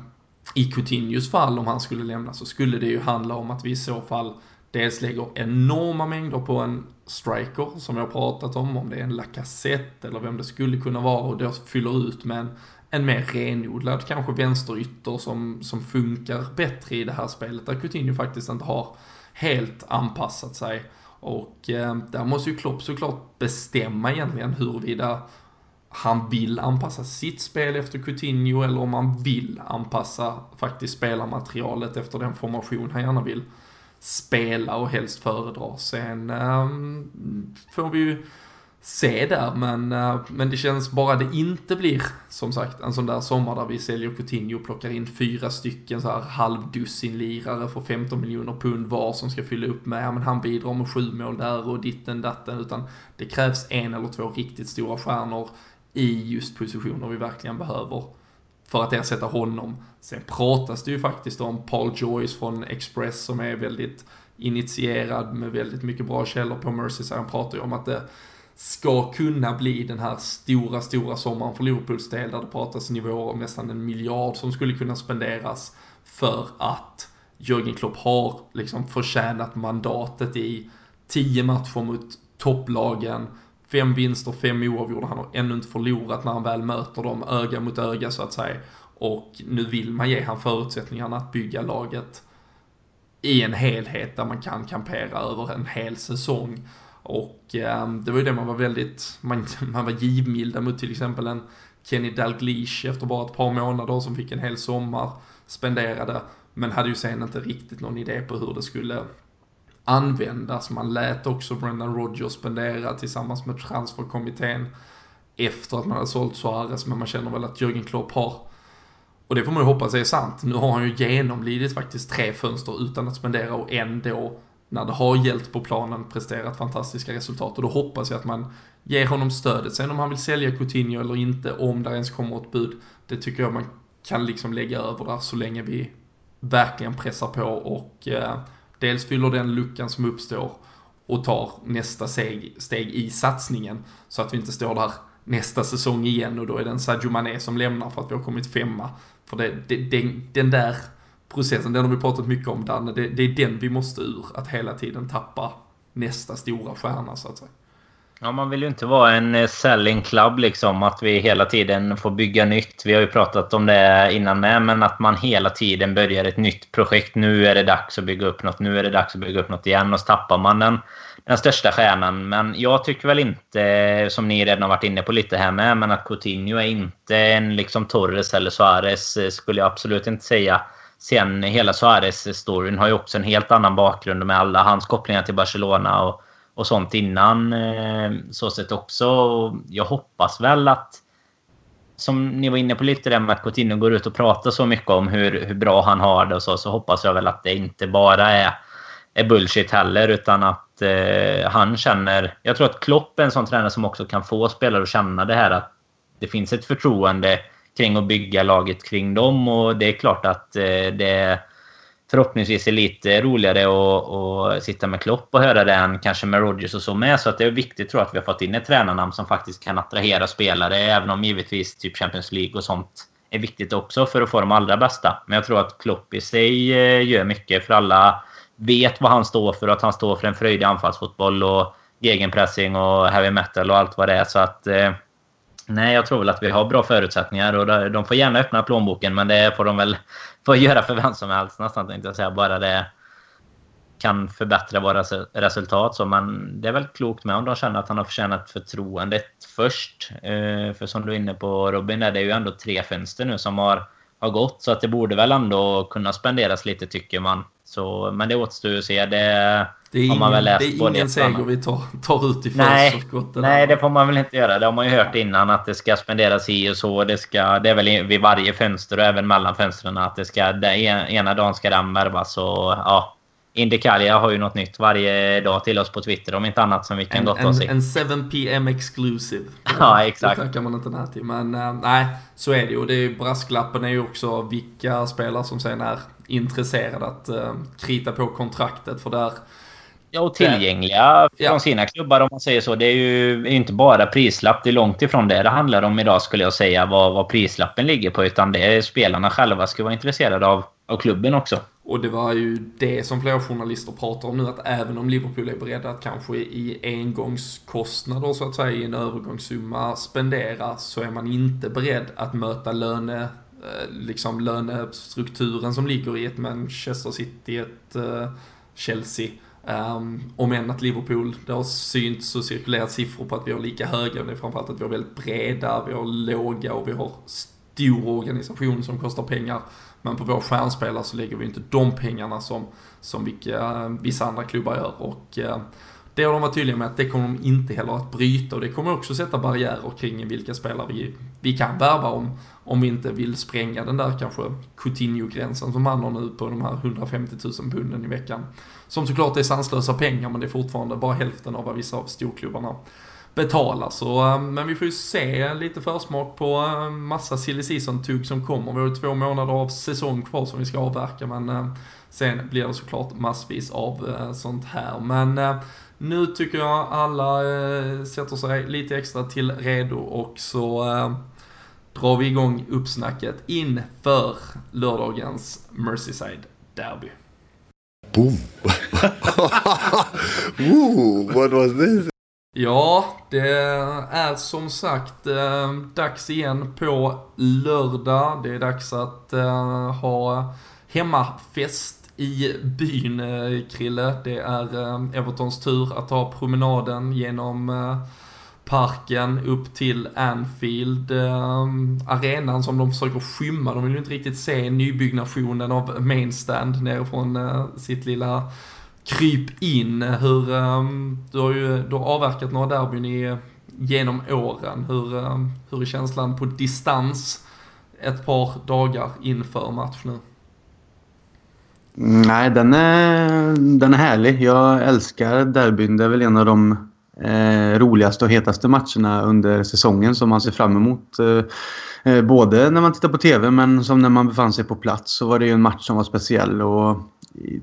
i Coutinhos fall, om han skulle lämna, så skulle det ju handla om att vi i så fall dels lägger enorma mängder på en striker, som jag har pratat om, om det är en Lacazette eller vem det skulle kunna vara, och då fyller ut med en, en mer renodlad kanske vänsterytter som, som funkar bättre i det här spelet, där Coutinho faktiskt inte har helt anpassat sig. Och eh, där måste ju Klopp såklart bestämma egentligen huruvida han vill anpassa sitt spel efter Coutinho eller om han vill anpassa faktiskt spelarmaterialet efter den formation han gärna vill spela och helst föredra. Sen um, får vi ju se där, men, uh, men det känns bara det inte blir, som sagt, en sån där sommar där vi säljer Coutinho och plockar in fyra stycken så här halvdussin lirare för 15 miljoner pund var som ska fylla upp med, ja men han bidrar med sju mål där och ditten datten, utan det krävs en eller två riktigt stora stjärnor i just positioner vi verkligen behöver för att ersätta honom. Sen pratas det ju faktiskt om Paul Joyce från Express som är väldigt initierad med väldigt mycket bra källor på Merseyside. Han pratar ju om att det ska kunna bli den här stora, stora sommaren för Liverpools del där det pratas nivåer om nästan en miljard som skulle kunna spenderas för att Jörgen Klopp har liksom förtjänat mandatet i tio matcher mot topplagen Fem vinster, fem oavgjorda. Han har ännu inte förlorat när han väl möter dem öga mot öga så att säga. Och nu vill man ge han förutsättningarna att bygga laget i en helhet där man kan kampera över en hel säsong. Och eh, det var ju det man var väldigt, man, man var givmilda mot till exempel en Kenny Dalglish efter bara ett par månader som fick en hel sommar spenderade. Men hade ju sen inte riktigt någon idé på hur det skulle användas. Man lät också Brendan Rodgers spendera tillsammans med transferkommittén efter att man hade sålt Suarez, men man känner väl att Jürgen Klopp har och det får man ju hoppas är sant. Nu har han ju genomlidit faktiskt tre fönster utan att spendera och ändå, när det har gällt på planen, presterat fantastiska resultat. Och då hoppas jag att man ger honom stödet. Sen om han vill sälja Coutinho eller inte, om det ens kommer ett bud, det tycker jag man kan liksom lägga över där så länge vi verkligen pressar på och eh, dels fyller den luckan som uppstår och tar nästa steg, steg i satsningen. Så att vi inte står där nästa säsong igen och då är det en Sadio Mané som lämnar för att vi har kommit femma. För det, det, den, den där processen, den har vi pratat mycket om Danne, det, det är den vi måste ur, att hela tiden tappa nästa stora stjärna så att säga. Ja, man vill ju inte vara en eh, selling club liksom. Att vi hela tiden får bygga nytt. Vi har ju pratat om det innan med. Men att man hela tiden börjar ett nytt projekt. Nu är det dags att bygga upp något. Nu är det dags att bygga upp något igen. Och så tappar man den, den största stjärnan. Men jag tycker väl inte, som ni redan har varit inne på lite här med, men att Coutinho är inte en liksom Torres eller Suarez eh, skulle jag absolut inte säga. Sen hela Suarez-storyn har ju också en helt annan bakgrund med alla hans kopplingar till Barcelona. och och sånt innan. Eh, så sett också. Jag hoppas väl att som ni var inne på lite där med att Coutinho går ut och pratar så mycket om hur, hur bra han har det och så, så hoppas jag väl att det inte bara är, är bullshit heller utan att eh, han känner... Jag tror att Klopp är en sån tränare som också kan få spelare att känna det här att det finns ett förtroende kring att bygga laget kring dem och det är klart att eh, det förhoppningsvis är lite roligare att, att sitta med Klopp och höra det än kanske med Rodgers och så med. Så att det är viktigt tror jag att vi har fått in ett tränarnamn som faktiskt kan attrahera spelare. Även om givetvis typ Champions League och sånt är viktigt också för att få de allra bästa. Men jag tror att Klopp i sig eh, gör mycket för alla vet vad han står för. Att han står för en fröjdig anfallsfotboll och gegenpressing och heavy metal och allt vad det är. Så att eh, Nej, jag tror väl att vi har bra förutsättningar och de får gärna öppna plånboken men det får de väl får göra för vem som helst nästan tänkte jag säga. Bara det kan förbättra våra resultat. Så men det är väl klokt med om de känner att han har förtjänat förtroendet först. Eh, för som du är inne på Robin, det är ju ändå tre fönster nu som har, har gått. Så att det borde väl ändå kunna spenderas lite tycker man. Så, men det återstår ju att se. Det, det är ingen, det är ingen seger vi tar, tar ut i förskott. Nej, det får man väl inte göra. Det har man ju hört innan att det ska spenderas i och så. Det, ska, det är väl vid varje fönster och även mellan fönstren att det ska... Det ena dagen ska den värvas och ja. Indikalia har ju något nytt varje dag till oss på Twitter om inte annat som vi kan gotta oss i. En 7pm exclusive. ja, exakt. Det tackar man inte nej till. Men uh, nej, så är det ju. Det är, brasklappen är ju också vilka spelare som sen är intresserade att uh, krita på kontraktet. För där Ja, och tillgängliga ja. från sina klubbar om man säger så. Det är ju inte bara prislapp. Det är långt ifrån det det handlar om idag skulle jag säga. Vad, vad prislappen ligger på. Utan det är spelarna själva ska vara intresserade av, av klubben också. Och det var ju det som flera journalister pratar om nu. Att även om Liverpool är beredda att kanske i engångskostnader så att säga i en övergångssumma spendera. Så är man inte beredd att möta löne eh, liksom lönestrukturen som ligger i ett Manchester City, ett eh, Chelsea Um, om än att Liverpool, det har synts och cirkulerat siffror på att vi har lika höga, men det är framförallt att vi har väldigt breda, vi har låga och vi har stor organisation som kostar pengar. Men på vår stjärnspelare så lägger vi inte de pengarna som, som vilka, eh, vissa andra klubbar gör. Och eh, det har de varit tydliga med att det kommer de inte heller att bryta och det kommer också sätta barriärer kring vilka spelare vi, vi kan värva om, om vi inte vill spränga den där kanske Coutinho-gränsen som han har nu på de här 150 000 punden i veckan. Som såklart är sanslösa pengar men det är fortfarande bara hälften av vad vissa av storklubbarna betala. Så, eh, men vi får ju se lite försmak på eh, massa silly season-tugg som kommer. Vi har ju två månader av säsong kvar som vi ska avverka men eh, sen blir det såklart massvis av sånt här. Men nu tycker jag alla sätter sig lite extra till redo och så drar vi igång uppsnacket inför lördagens Merseyside-derby. Boom! Ooh, what was this? Ja, det är som sagt eh, dags igen på lördag. Det är dags att eh, ha hemmafest i byn, eh, Krille. Det är eh, Evertons tur att ta promenaden genom eh, parken upp till Anfield. Eh, arenan som de försöker skymma. De vill ju inte riktigt se nybyggnationen av Mainstand nerifrån eh, sitt lilla kryp in. Hur, ehm, du har ju du har avverkat några derbyn i, genom åren. Hur, ehm, hur är känslan på distans ett par dagar inför match nu? Nej, den är, den är härlig. Jag älskar derbyn. Det är väl en av de eh, roligaste och hetaste matcherna under säsongen som man ser fram emot. Eh, eh både när man tittar på TV men som när man befann sig på plats så var det ju en match som var speciell. Och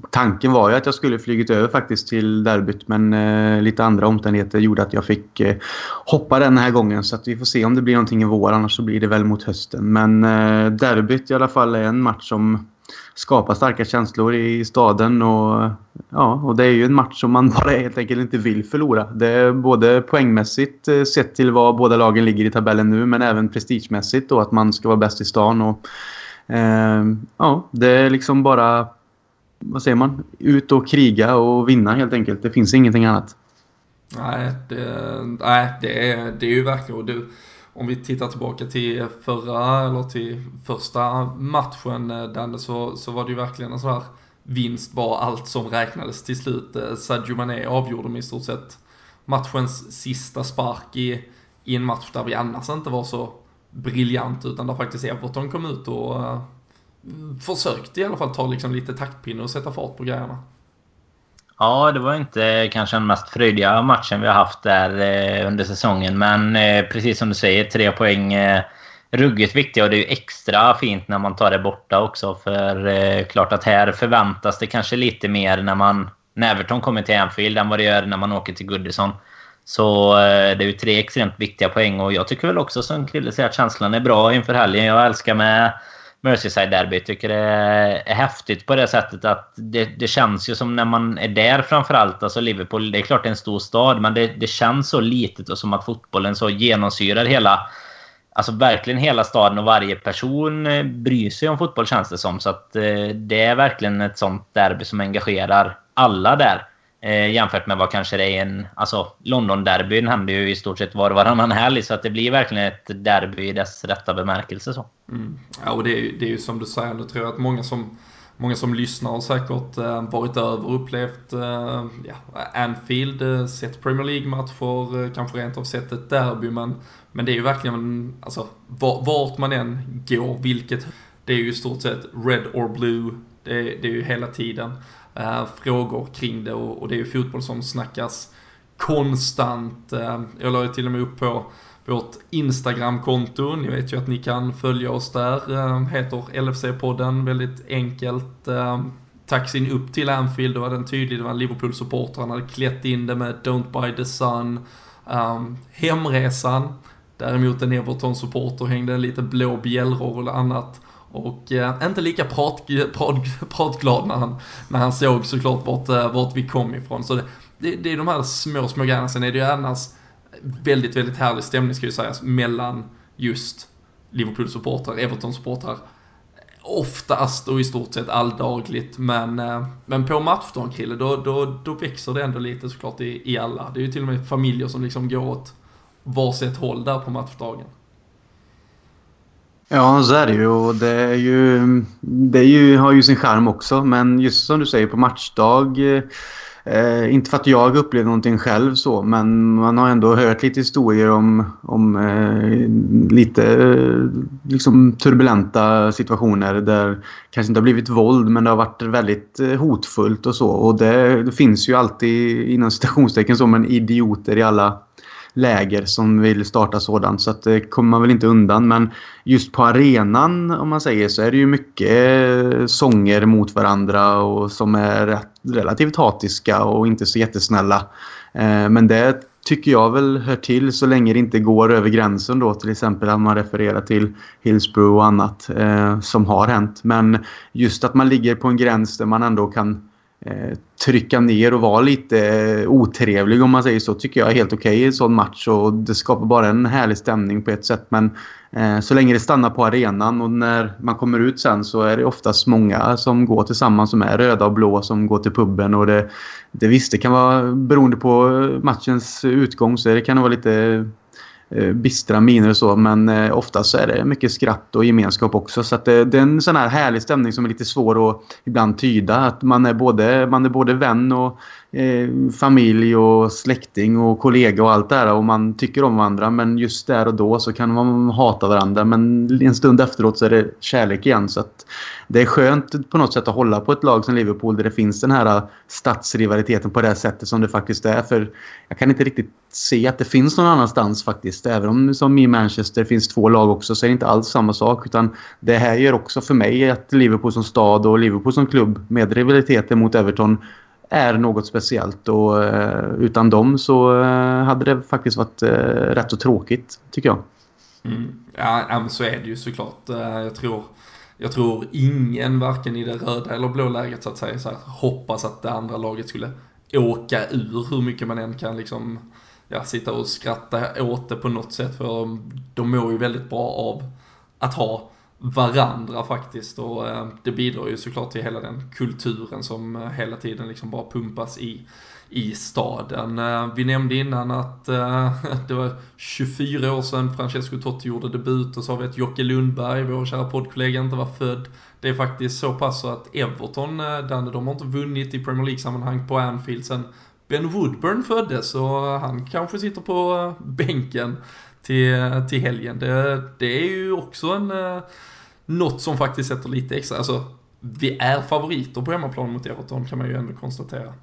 tanken var ju att jag skulle flygit över faktiskt till derbyt men eh, lite andra omständigheter gjorde att jag fick eh, hoppa den här gången. Så att vi får se om det blir någonting i vår annars så blir det väl mot hösten. Men eh, derbyt i alla fall är en match som skapar starka känslor i staden. Och, ja, och det är ju en match som man bara helt enkelt inte vill förlora. Det är både poängmässigt eh, sett till var båda lagen ligger i tabellen nu men även prestigemässigt då att man ska vara bäst i stan. Och, eh, ja, det är liksom bara vad säger man? Ut och kriga och vinna helt enkelt. Det finns ingenting annat. Nej, det, nej, det, är, det är ju verkligen... Du, om vi tittar tillbaka till förra, eller till första matchen, eh, Danne, så, så var det ju verkligen en sån här vinst var allt som räknades till slut. Eh, Sadio Mané avgjorde med i stort sett matchens sista spark i, i en match där vi annars inte var så briljant, utan där faktiskt Everton kom ut och eh, försökte i alla fall ta liksom lite taktpinne och sätta fart på grejerna. Ja, det var inte kanske den mest fröjdiga matchen vi har haft där eh, under säsongen. Men eh, precis som du säger, tre poäng eh, ruggigt viktiga. Och det är ju extra fint när man tar det borta också. För eh, klart att här förväntas det kanske lite mer när man när Everton kommer till Anfield än vad det gör när man åker till Goodison. Så eh, det är ju tre extremt viktiga poäng. Och jag tycker väl också som Krille säger att känslan är bra inför helgen. Jag älskar med Merseyside-derby. Tycker det är häftigt på det sättet att det, det, känns ju som när man är där framförallt. Alltså Liverpool, det är klart det är en stor stad, men det, det känns så litet och som att fotbollen så genomsyrar hela... Alltså verkligen hela staden och varje person eh, bryr sig om fotboll känns det som. Så att eh, det är verkligen ett sånt derby som engagerar alla där. Eh, jämfört med vad kanske det är en... Alltså London-derbyn händer ju i stort sett var och varannan helg. Så att det blir verkligen ett derby i dess rätta bemärkelse. Så. Mm. Ja, och det är, det är ju som du säger, nu tror jag att många som, många som lyssnar har säkert eh, varit över och upplevt eh, ja, Anfield, eh, sett Premier League-matcher, eh, kanske rent av sett ett derby. Men, men det är ju verkligen, alltså vart man än går, vilket, det är ju i stort sett red or blue. Det, det är ju hela tiden eh, frågor kring det och, och, det är ju fotboll som snackas konstant. Eh, jag la ju till och med upp på vårt Instagram-konto. Ni vet ju att ni kan följa oss där. Eh, heter LFC-podden, väldigt enkelt. Eh, taxin upp till Anfield, då var den tydlig. Det var en Liverpool-supporter. Han hade klätt in det med Don't buy the sun. Um, hemresan, däremot en Everton-supporter hängde en lite blå bjällror och annat. Och eh, inte lika prat, prat, pratglad när han, när han såg såklart vart, eh, vart vi kom ifrån. Så det, det, det är de här små, små grejerna. Sen är det ju annars väldigt, väldigt härlig stämning ska ju sägas mellan just Liverpool-supportrar, Everton-supportrar. Oftast och i stort sett alldagligt, men, eh, men på matchdagen Krille, då, då, då växer det ändå lite såklart i, i alla. Det är ju till och med familjer som liksom går åt varsitt håll där på matchdagen. Ja, så är det ju. Och det, är ju, det är ju, har ju sin charm också. Men just som du säger på matchdag. Eh, inte för att jag upplevde någonting själv så, men man har ändå hört lite historier om, om eh, lite eh, liksom turbulenta situationer där kanske inte har blivit våld men det har varit väldigt eh, hotfullt och så. Och det, det finns ju alltid inom citationstecken så, men idioter i alla läger som vill starta sådant. Så att det kommer man väl inte undan. Men just på arenan om man säger så är det ju mycket eh, sånger mot varandra och som är relativt hatiska och inte så jättesnälla. Eh, men det tycker jag väl hör till så länge det inte går över gränsen då. Till exempel att man refererar till Hillsborough och annat eh, som har hänt. Men just att man ligger på en gräns där man ändå kan Eh, trycka ner och vara lite eh, otrevlig om man säger så tycker jag är helt okej okay i en sån match. Och det skapar bara en härlig stämning på ett sätt. Men eh, så länge det stannar på arenan och när man kommer ut sen så är det oftast många som går tillsammans som är röda och blå som går till puben. Och det, det visst det kan vara beroende på matchens utgång så det kan vara lite Eh, bistra miner och så. Men eh, oftast så är det mycket skratt och gemenskap också. Så att det, det, är en sån här härlig stämning som är lite svår att ibland tyda. Att man är både, man är både vän och eh, familj och släkting och kollega och allt det här. Och man tycker om varandra. Men just där och då så kan man hata varandra. Men en stund efteråt så är det kärlek igen. Så att det är skönt på något sätt att hålla på ett lag som Liverpool där det finns den här eh, stadsrivaliteten på det sättet som det faktiskt är. För jag kan inte riktigt se att det finns någon annanstans faktiskt. Även om som i Manchester finns två lag också så är det inte alls samma sak. Utan det här gör också för mig att Liverpool som stad och Liverpool som klubb med rivaliteten mot Everton är något speciellt och eh, utan dem så eh, hade det faktiskt varit eh, rätt så tråkigt tycker jag. Mm. Ja, så är det ju såklart. Jag tror jag tror ingen, varken i det röda eller blå läget så att säga, så här, hoppas att det andra laget skulle åka ur hur mycket man än kan liksom, ja, sitta och skratta åt det på något sätt. För de mår ju väldigt bra av att ha varandra faktiskt och eh, det bidrar ju såklart till hela den kulturen som eh, hela tiden liksom bara pumpas i i staden. Eh, vi nämnde innan att det var 24 år sedan Francesco Totti gjorde debut och så har vi att Jocke Lundberg, vår kära poddkollega, inte var född. Det är faktiskt så pass så att Everton, Danne, de har inte vunnit i Premier League-sammanhang på Anfield sen Ben Woodburn föddes så han kanske sitter på bänken till, till helgen. Det, det är ju också en, eh, något som faktiskt sätter lite extra, alltså vi är favoriter på hemmaplan mot Everton kan man ju ändå konstatera.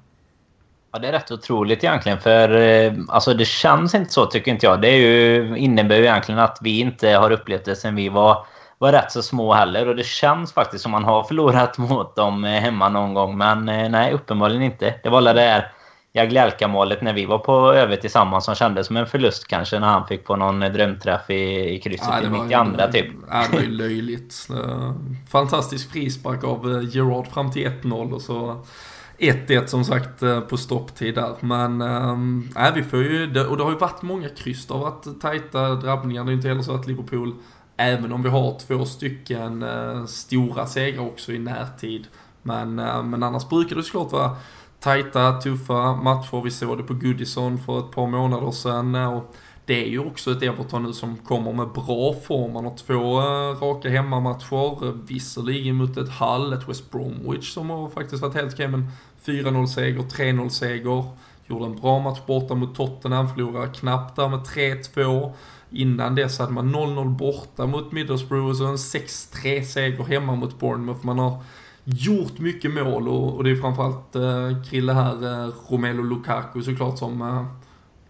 Ja, det är rätt otroligt egentligen. För eh, alltså, det känns inte så tycker inte jag. Det är ju, innebär ju egentligen att vi inte har upplevt det sen vi var, var rätt så små heller. Och det känns faktiskt som man har förlorat mot dem eh, hemma någon gång. Men nej, uppenbarligen inte. Det var det där Jagielka-målet när vi var på över tillsammans som kändes som en förlust kanske när han fick på någon drömträff i, i krysset ja, i mitt i andra typ. Ja, det var ju löjligt. Fantastisk frispark av Gerard fram till 1-0 och så 1-1 som sagt eh, på stopptid där. Men äh, vi får ju, och det har ju varit många kryss, det har varit tajta drabbningar. Det är inte heller så att Liverpool, även om vi har två stycken äh, stora segrar också i närtid. Men, äh, men annars brukar det såklart vara tajta, tuffa matcher. Vi såg det på Goodison för ett par månader sedan. Och det är ju också ett Everton nu som kommer med bra form. Man har två eh, raka hemmamatcher, visserligen mot ett Hull, ett West Bromwich som har faktiskt varit helt okej, men 4-0 seger, 3-0 seger. Gjorde en bra match borta mot Tottenham, förlorade knappt där med 3-2. Innan dess hade man 0-0 borta mot Middlesbrough och så en 6-3 seger hemma mot Bournemouth. Man har gjort mycket mål och, och det är framförallt eh, Krille här, eh, Romelu Lukaku såklart som eh,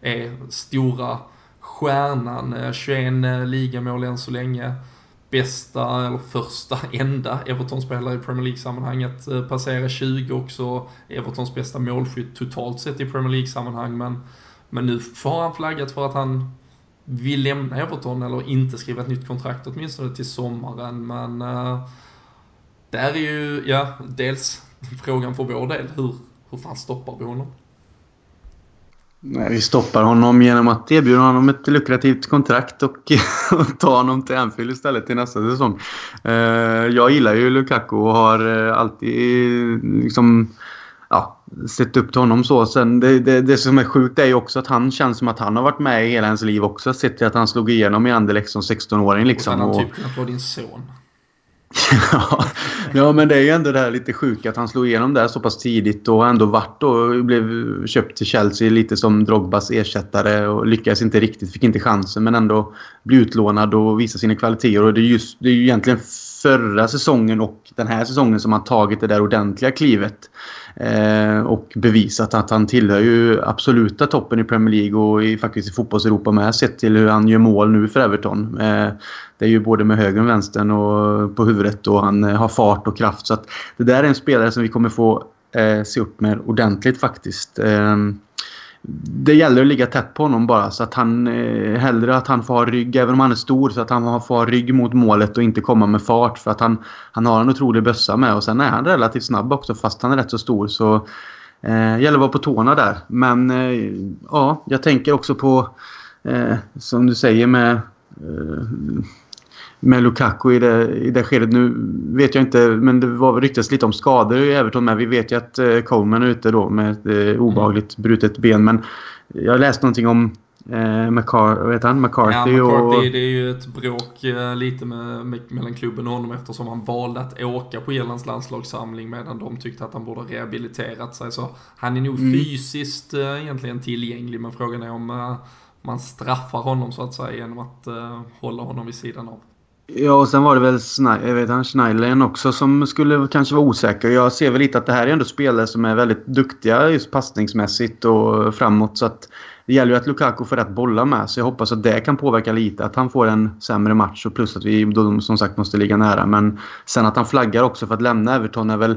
är stora stjärnan. Eh, 21 eh, ligamål än så länge bästa, eller första, enda Everton-spelare i Premier League-sammanhanget. Eh, passerar 20 också, Evertons bästa målskytt totalt sett i Premier League-sammanhang. Men, men nu har han flaggat för att han vill lämna Everton eller inte skriva ett nytt kontrakt åtminstone till sommaren. Men eh, där är ju, ja, dels frågan för vår del, hur, hur fan stoppar vi honom? Nej, vi stoppar honom genom att erbjuda honom ett lukrativt kontrakt och, ta honom till Anfield istället till nästa säsong. Uh, jag gillar ju Lukaku och har uh, alltid liksom, ja, sett upp till honom så. Sen det, det, det, som är sjukt är ju också att han känns som att han har varit med i hela ens liv också. Sett till att han slog igenom i Anderlecht som 16-åring. Liksom, och han typ kunnat vara din son ja, men det är ju ändå det här lite sjuka att han slog igenom där så pass tidigt och ändå vart och blev köpt till Chelsea lite som Drogbas ersättare och lyckades inte riktigt, fick inte chansen men ändå bli utlånad och visa sina kvaliteter. Och det är, just, det är ju egentligen förra säsongen och den här säsongen som han tagit det där ordentliga klivet. Eh, och bevisat att han tillhör ju absoluta toppen i Premier League och i, faktiskt i fotbolls-Europa med. Sett till hur han gör mål nu för Everton. Eh, det är ju både med höger och vänstern och på huvudet och han eh, har fart och kraft. Så att det där är en spelare som vi kommer få eh, se upp med ordentligt faktiskt. Eh, det gäller att ligga tätt på honom bara så att han eh, hellre att han får ha rygg, även om han är stor, så att han får ha rygg mot målet och inte komma med fart. För att han, han har en otrolig bössa med och sen är han relativt snabb också fast han är rätt så stor. Så eh, gäller att vara på tårna där. Men eh, ja, jag tänker också på eh, som du säger med eh, med Lukaku i det, i det skedet. Nu vet jag inte, men det var ryktas lite om skador i Everton med. Vi vet ju att eh, Coleman är ute då med ett eh, obehagligt brutet ben. Men jag läste någonting om eh, McCar vet han? McCarthy. Ja, McCarthy och... det är ju ett bråk eh, lite med, med, mellan klubben och honom eftersom han valde att åka på Irlands landslagssamling medan de tyckte att han borde rehabiliterat sig. Så han är nog mm. fysiskt eh, egentligen tillgänglig men frågan är om eh, man straffar honom så att säga genom att eh, hålla honom vid sidan av. Ja, och sen var det väl jag också som skulle kanske vara osäker. Jag ser väl lite att det här är ändå spelare som är väldigt duktiga just passningsmässigt och framåt. Så att det gäller ju att Lukaku får rätt bollar med. Så jag hoppas att det kan påverka lite. Att han får en sämre match och plus att vi då som sagt måste ligga nära. Men sen att han flaggar också för att lämna Everton är väl...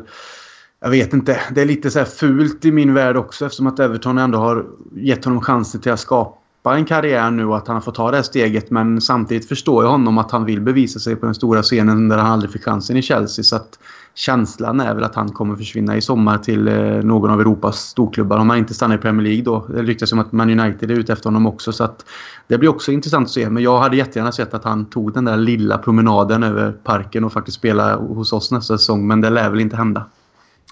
Jag vet inte. Det är lite så fult i min värld också eftersom att Everton ändå har gett honom chansen till att skapa tappa en karriär nu och att han har fått ta det här steget. Men samtidigt förstår jag honom att han vill bevisa sig på den stora scenen där han aldrig fick chansen i Chelsea. Så att känslan är väl att han kommer försvinna i sommar till eh, någon av Europas storklubbar. Om han inte stannar i Premier League då. Det ryktas om att Man United är ute efter honom också. Så att det blir också intressant att se. Men jag hade jättegärna sett att han tog den där lilla promenaden över parken och faktiskt spela hos oss nästa säsong. Men det lär väl inte hända.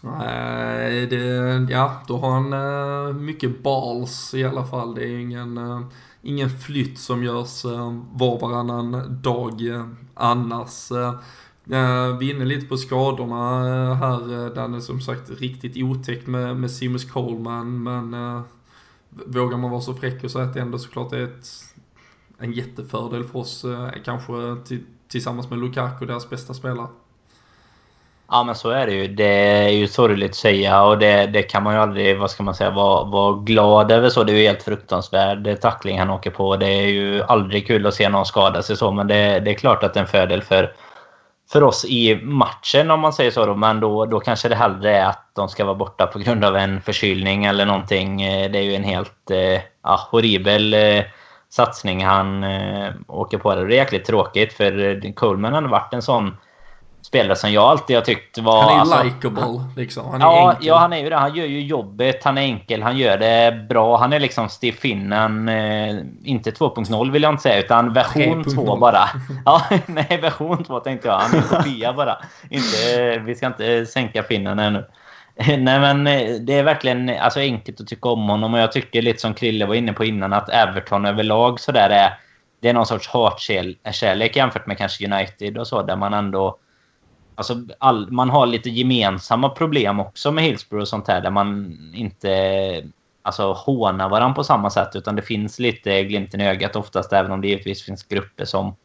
Nej, eh, det, ja, då har han eh, mycket balls i alla fall. Det är ingen, eh, ingen flytt som görs var och varannan dag annars. vi är inne lite på skadorna här. Den är som sagt riktigt otäckt med, med Seamus Coleman, men vågar man vara så fräck och säga att det ändå såklart är ett, en jättefördel för oss, kanske tillsammans med Lukaku, deras bästa spelare. Ja men så är det ju. Det är ju sorgligt att säga och det, det kan man ju aldrig, vad ska man säga, vara, vara glad över så. Det är ju helt fruktansvärd tackling han åker på. Det är ju aldrig kul att se någon skada sig så men det, det är klart att det är en fördel för, för oss i matchen om man säger så då. Men då, då kanske det hellre är att de ska vara borta på grund av en förkylning eller någonting. Eh, det är ju en helt eh, ja, horribel eh, satsning han eh, åker på. Det är jäkligt tråkigt för eh, Coleman har varit en sån spelare som jag alltid har tyckt var... Han är alltså, likeable liksom. Han är ja, enkel. ja, han är ju det. Han gör ju jobbet. Han är enkel. Han gör det bra. Han är liksom Steve Finnan. Eh, inte 2.0 vill jag inte säga, utan version 2 bara. Ja, nej, version 2 tänkte jag. Han är kopia bara. Inte, vi ska inte sänka Finnan ännu. Nej men eh, det är verkligen alltså, enkelt att tycka om honom och jag tycker lite som Krille var inne på innan att Everton överlag sådär är det är någon sorts hatkärlek jämfört med kanske United och så där man ändå Alltså, all, man har lite gemensamma problem också med Hillsborough och sånt här där man inte alltså, hånar varandra på samma sätt utan det finns lite glimten i ögat oftast även om det givetvis finns grupper som,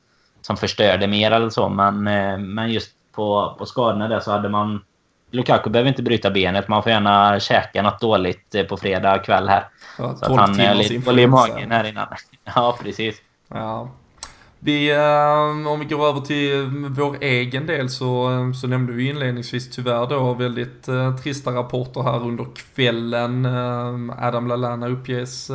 som förstör det mer eller så. Men, eh, men just på, på skadorna där så hade man... Lukaku behöver inte bryta benet. Man får gärna käka något dåligt eh, på fredag kväll här. Ja, så att han är lite på i magen här innan. Ja, precis. Ja, vi, eh, om vi går över till vår egen del så, eh, så nämnde vi inledningsvis tyvärr då väldigt eh, trista rapporter här under kvällen. Adam Lallana uppges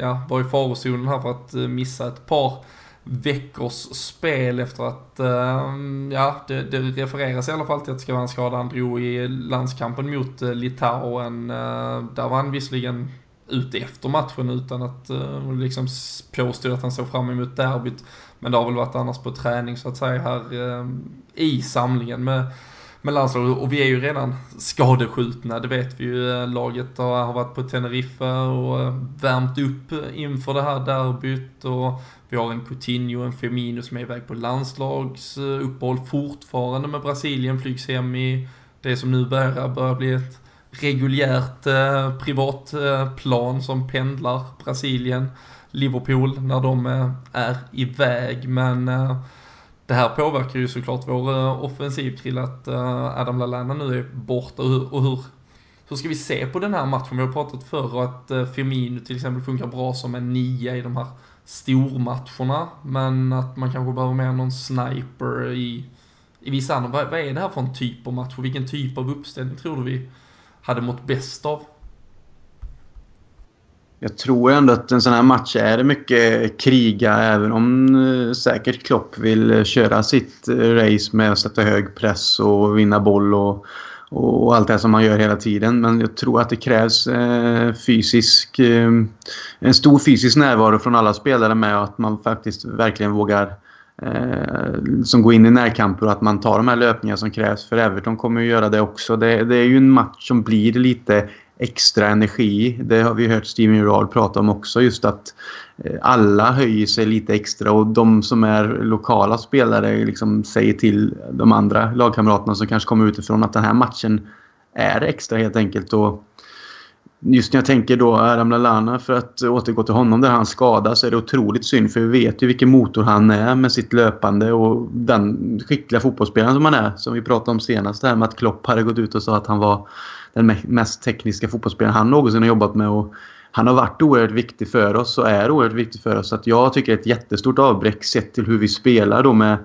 ja, vara i farozonen här för att missa ett par veckors spel efter att, ja, det, det refereras i alla fall till att det ska vara en skada han drog i landskampen mot Litauen. där var han visserligen ute efter matchen utan att eh, liksom påstå att han såg fram emot derbyt. Men det har väl varit annars på träning så att säga här eh, i samlingen med, med landslaget. Och vi är ju redan skadeskjutna, det vet vi ju. Eh, laget har, har varit på Teneriffa och eh, värmt upp eh, inför det här derbyt. Och vi har en Coutinho och en Firmino som är iväg på landslagsuppehåll fortfarande med Brasilien. Flygs hem i det som nu börjar, börjar bli ett reguljärt eh, privatplan eh, som pendlar Brasilien, Liverpool när de eh, är iväg. Men eh, det här påverkar ju såklart vår eh, offensivkrill att eh, Adam Lallana nu är borta och hur, och hur hur ska vi se på den här matchen? Vi har pratat förr att eh, Firmino till exempel funkar bra som en nia i de här stormatcherna. Men att man kanske behöver mer någon sniper i, i vissa andra. Vad, vad är det här för en typ av match och vilken typ av uppställning tror du vi hade mått bäst av? Jag tror ändå att en sån här match är mycket kriga även om eh, säkert Klopp vill köra sitt eh, race med att sätta hög press och vinna boll och, och allt det som man gör hela tiden. Men jag tror att det krävs eh, fysisk, eh, en stor fysisk närvaro från alla spelare med och att man faktiskt verkligen vågar eh, som går in i närkamper och att man tar de här löpningarna som krävs. För Everton kommer ju göra det också. Det, det är ju en match som blir lite extra energi. Det har vi hört Steven Gerrard prata om också. Just att eh, alla höjer sig lite extra och de som är lokala spelare liksom säger till de andra lagkamraterna som kanske kommer utifrån att den här matchen är extra helt enkelt. Och Just när jag tänker då Adam Lallana, för att återgå till honom där han skadas, så är det otroligt synd. För vi vet ju vilken motor han är med sitt löpande och den skickliga fotbollsspelaren som han är. Som vi pratade om senast, det här med att Klopp hade gått ut och sa att han var den mest tekniska fotbollsspelaren han någonsin har jobbat med. Och han har varit oerhört viktig för oss och är oerhört viktig för oss. Så att jag tycker det är ett jättestort avbräck sett till hur vi spelar då med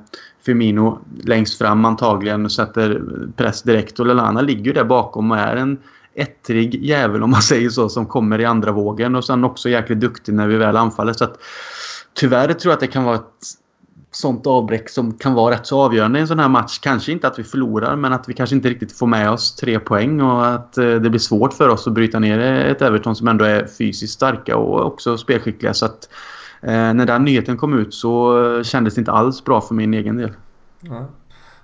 Firmino längst fram antagligen och sätter press direkt. Och Lallana ligger ju där bakom och är en ettrig jävel om man säger så som kommer i andra vågen och sen också jäkligt duktig när vi väl anfaller. Så att, tyvärr tror jag att det kan vara ett sånt avbräck som kan vara rätt så avgörande i en sån här match. Kanske inte att vi förlorar men att vi kanske inte riktigt får med oss tre poäng och att eh, det blir svårt för oss att bryta ner ett Everton som ändå är fysiskt starka och också spelskickliga. Så att, eh, när den nyheten kom ut så eh, kändes det inte alls bra för min egen del. Ja.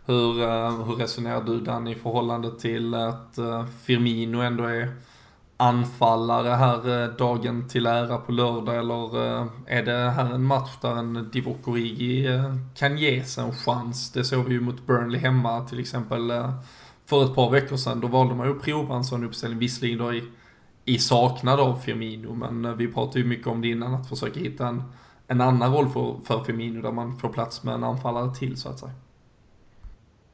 Hur, eh, hur resonerar du Dan i förhållande till att eh, Firmino ändå är anfallare här eh, dagen till ära på lördag eller är det här en match där en Divock Origi kan ges en chans? Det såg vi ju mot Burnley hemma till exempel för ett par veckor sedan. Då valde man ju att prova en sån uppställning, visserligen då i, i saknad av Firmino, men vi pratade ju mycket om det innan, att försöka hitta en, en annan roll för, för Firmino där man får plats med en anfallare till så att säga.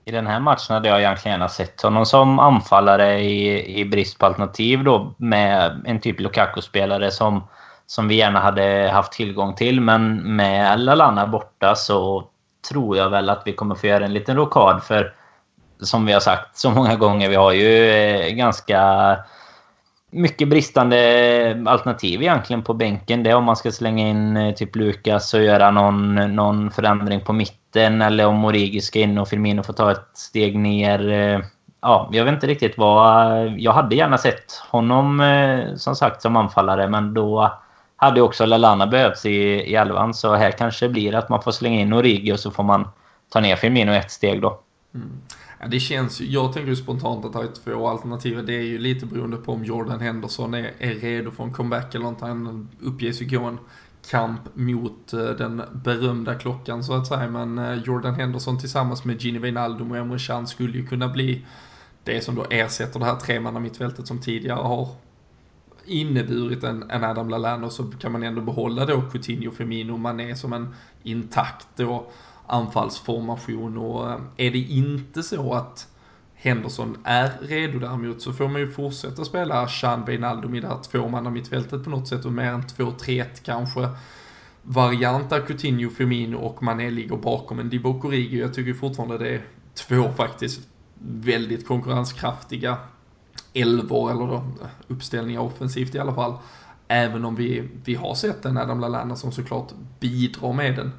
I den här matchen hade jag egentligen gärna sett honom som anfallare i, i brist på alternativ då med en typ Lukaku-spelare som, som vi gärna hade haft tillgång till. Men med Lalana borta så tror jag väl att vi kommer få göra en liten rokad för som vi har sagt så många gånger, vi har ju eh, ganska mycket bristande alternativ egentligen på bänken. Det är om man ska slänga in eh, typ Lukas och göra någon, någon förändring på mitten eller om Origi ska in och Firmino får ta ett steg ner. Eh, ja, jag vet inte riktigt vad... Jag hade gärna sett honom eh, som sagt som anfallare men då hade också Lalana behövts i, i elvan. Så här kanske det blir att man får slänga in Origi och så får man ta ner Firmino ett steg då. Mm. Ja, det känns ju, jag tänker ju spontant att det är två alternativ. Det är ju lite beroende på om Jordan Henderson är, är redo för en comeback eller inte. Han uppges ju gå en kamp mot eh, den berömda klockan så att säga. Men eh, Jordan Henderson tillsammans med Gini Wijnaldum och Emre Can skulle ju kunna bli det som då ersätter det här tremanna mittfältet som tidigare har inneburit en, en Adam Lallana och så kan man ändå behålla då Coutinho, Firmino, Mané som en intakt då anfallsformation och eh, är det inte så att Henderson är redo däremot så får man ju fortsätta spela Chan Wijnaldum i det här tvåmannamittfältet på något sätt och mer än 2-3-1 kanske variant där Coutinho, Firmino och Mané ligger bakom en Divock Origi. Jag tycker fortfarande det är två faktiskt väldigt konkurrenskraftiga elvor eller då uppställningar offensivt i alla fall. Även om vi, vi har sett en Adam Lallana som såklart bidrar med den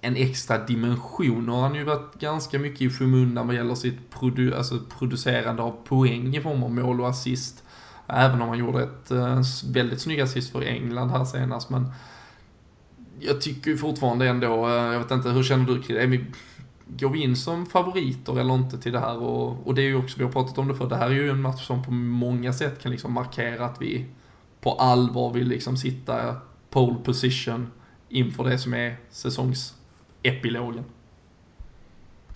en extra dimension och han har ju varit ganska mycket i skymundan vad gäller sitt produ alltså producerande av poäng i form av mål och assist. Även om han gjorde ett eh, väldigt snygg assist för England här senast men jag tycker ju fortfarande ändå, eh, jag vet inte, hur känner du kring det? Vi, går vi in som favoriter eller inte till det här? Och, och det är ju också, vi har pratat om det för det här är ju en match som på många sätt kan liksom markera att vi på allvar vill liksom sitta pole position inför det som är säsongs epilogen.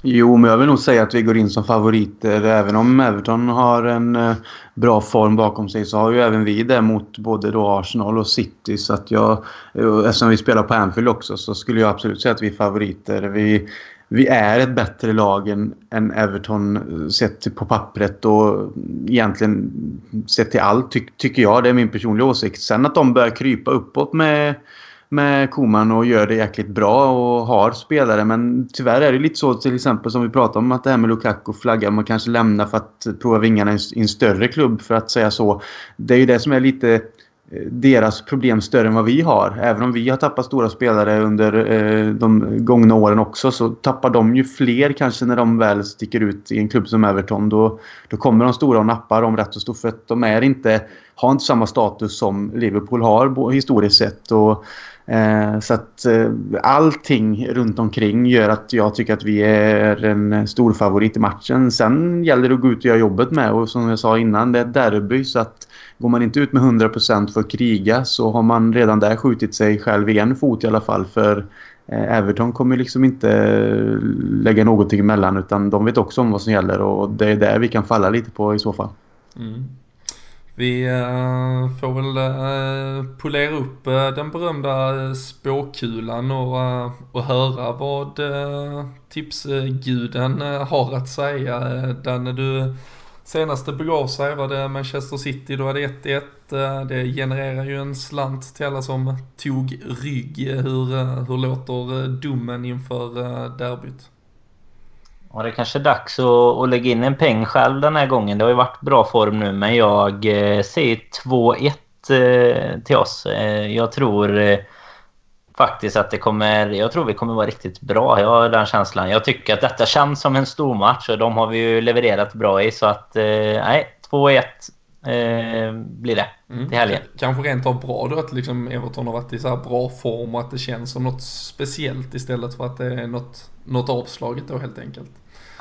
Jo, men jag vill nog säga att vi går in som favoriter. Även om Everton har en eh, bra form bakom sig så har ju även vi det mot både då Arsenal och City. Så att jag, eh, eftersom vi spelar på Anfield också så skulle jag absolut säga att vi är favoriter. Vi, vi är ett bättre lag än, än Everton eh, sett på pappret och egentligen sett till allt ty, tycker jag. Det är min personliga åsikt. Sen att de börjar krypa uppåt med med Koman och gör det jäkligt bra och har spelare. Men tyvärr är det lite så till exempel som vi pratade om att det här med Lukaku flaggar. Man kanske lämnar för att prova vingarna i en större klubb för att säga så. Det är ju det som är lite eh, deras problem större än vad vi har. Även om vi har tappat stora spelare under eh, de gångna åren också så tappar de ju fler kanske när de väl sticker ut i en klubb som Everton. Då, då kommer de stora och nappar om rätt och stort för att de är inte, har inte samma status som Liverpool har historiskt sett. Och Eh, så att eh, allting runt omkring gör att jag tycker att vi är en stor favorit i matchen. Sen gäller det att gå ut och göra jobbet med och som jag sa innan, det är ett derby så att går man inte ut med 100% för att kriga så har man redan där skjutit sig själv i en fot i alla fall för eh, Everton kommer liksom inte lägga någonting emellan utan de vet också om vad som gäller och det är där vi kan falla lite på i så fall. Mm. Vi eh, får väl eh, polera upp eh, den berömda spåkulan och, och höra vad tipsguden har att säga. Danne, du senaste begav sig var det Manchester City, då var det 1-1. Det genererar ju en slant till alla som tog rygg. Hur, hur låter domen inför derbyt? Och det är kanske är dags att, att lägga in en peng själv den här gången. Det har ju varit bra form nu, men jag eh, säger 2-1 eh, till oss. Eh, jag tror eh, faktiskt att det kommer... Jag tror vi kommer vara riktigt bra. Jag har den känslan. Jag tycker att detta känns som en stor match och de har vi ju levererat bra i. Så att, eh, nej, 2-1 eh, blir det Mm. till helgen. Kanske rent av bra då att liksom Everton har varit i så här bra form och att det känns som något speciellt istället för att det är något, något avslaget då helt enkelt.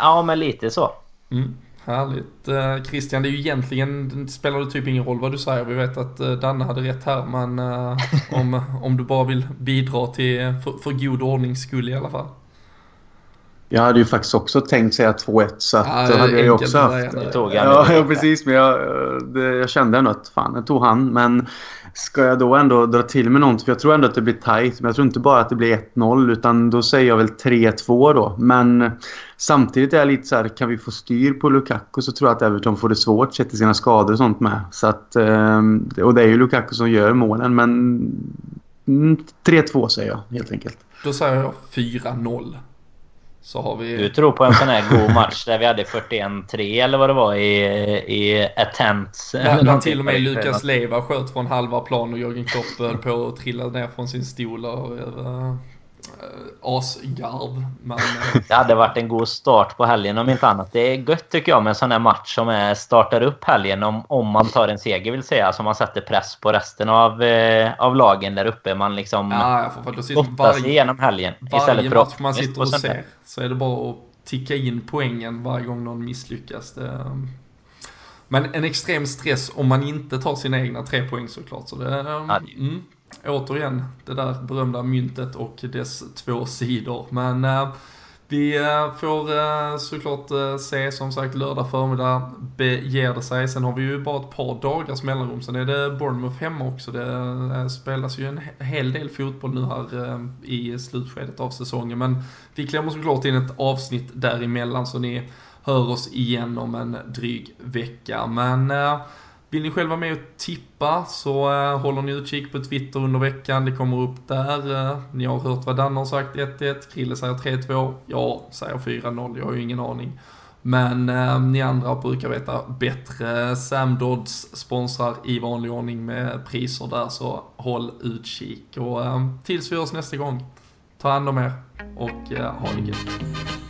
Ja, men lite så. Mm. Härligt. Eh, Christian, det är ju egentligen, det spelar det typ ingen roll vad du säger. Vi vet att eh, Danne hade rätt här, men eh, om, om du bara vill bidra till, för, för god ordnings skull i alla fall. Jag hade ju faktiskt också tänkt säga 2-1 så att Ja, då hade jag ju också haft... Det tog jag Ja, ja, precis. Men jag, det, jag kände ändå att fan, jag tog han. Men ska jag då ändå dra till med något? För jag tror ändå att det blir tight. Men jag tror inte bara att det blir 1-0 utan då säger jag väl 3-2 då. Men samtidigt är jag lite så här, kan vi få styr på Lukaku så tror jag att Everton får det svårt sett till sina skador och sånt med. Så att, ehm, och det är ju Lukaku som gör målen men mm, 3-2 säger jag helt enkelt. Då säger jag 4-0. Så har vi... Du tror på en sån här god match där vi hade 41-3 eller vad det var i, i attempts. Där, där till och med Lukas Leva sköt från halva plan och Jörgen Klopp höll på och trillade ner från sin stol och asgarv. Men eh, Det hade varit en god start på helgen om inte annat. Det är gött tycker jag med en sån här match som är, startar upp helgen om, om man tar en seger vill säga. Så man sätter press på resten av, eh, av lagen där uppe. Man liksom ja, gottar sig igenom helgen. varje för match man sitter och ser så är det bara att ticka in poängen varje gång någon misslyckas. Det, um, men en extrem stress om man inte tar sina egna tre poäng såklart. Så det, det- mm, återigen, det där berömda myntet och dess två sidor. Men eh, vi eh, får eh, såklart eh, se som sagt lördag förmiddag beger det sig. Sen har vi ju bara ett par dagars mellanrum. Sen är det Bournemouth hemma också. Det eh, spelas ju en hel del fotboll nu här i slutskedet av säsongen. Men vi klämmer såklart in ett avsnitt däremellan så ni hör oss igen om en dryg vecka. Men vill ni själva med och tippa så eh, håller ni utkik på Twitter under veckan. Det kommer upp där. Eh, ni har hört vad Danne har sagt 1-1. Krille säger 3-2. Jag säger 4-0. Jag har ju ingen aning. Men eh, ni andra brukar veta bättre. Sam Dodds sponsrar i vanlig ordning med priser där så håll utkik. Och eh, tills vi hörs nästa gång, ta hand om er och eh, ha det gött.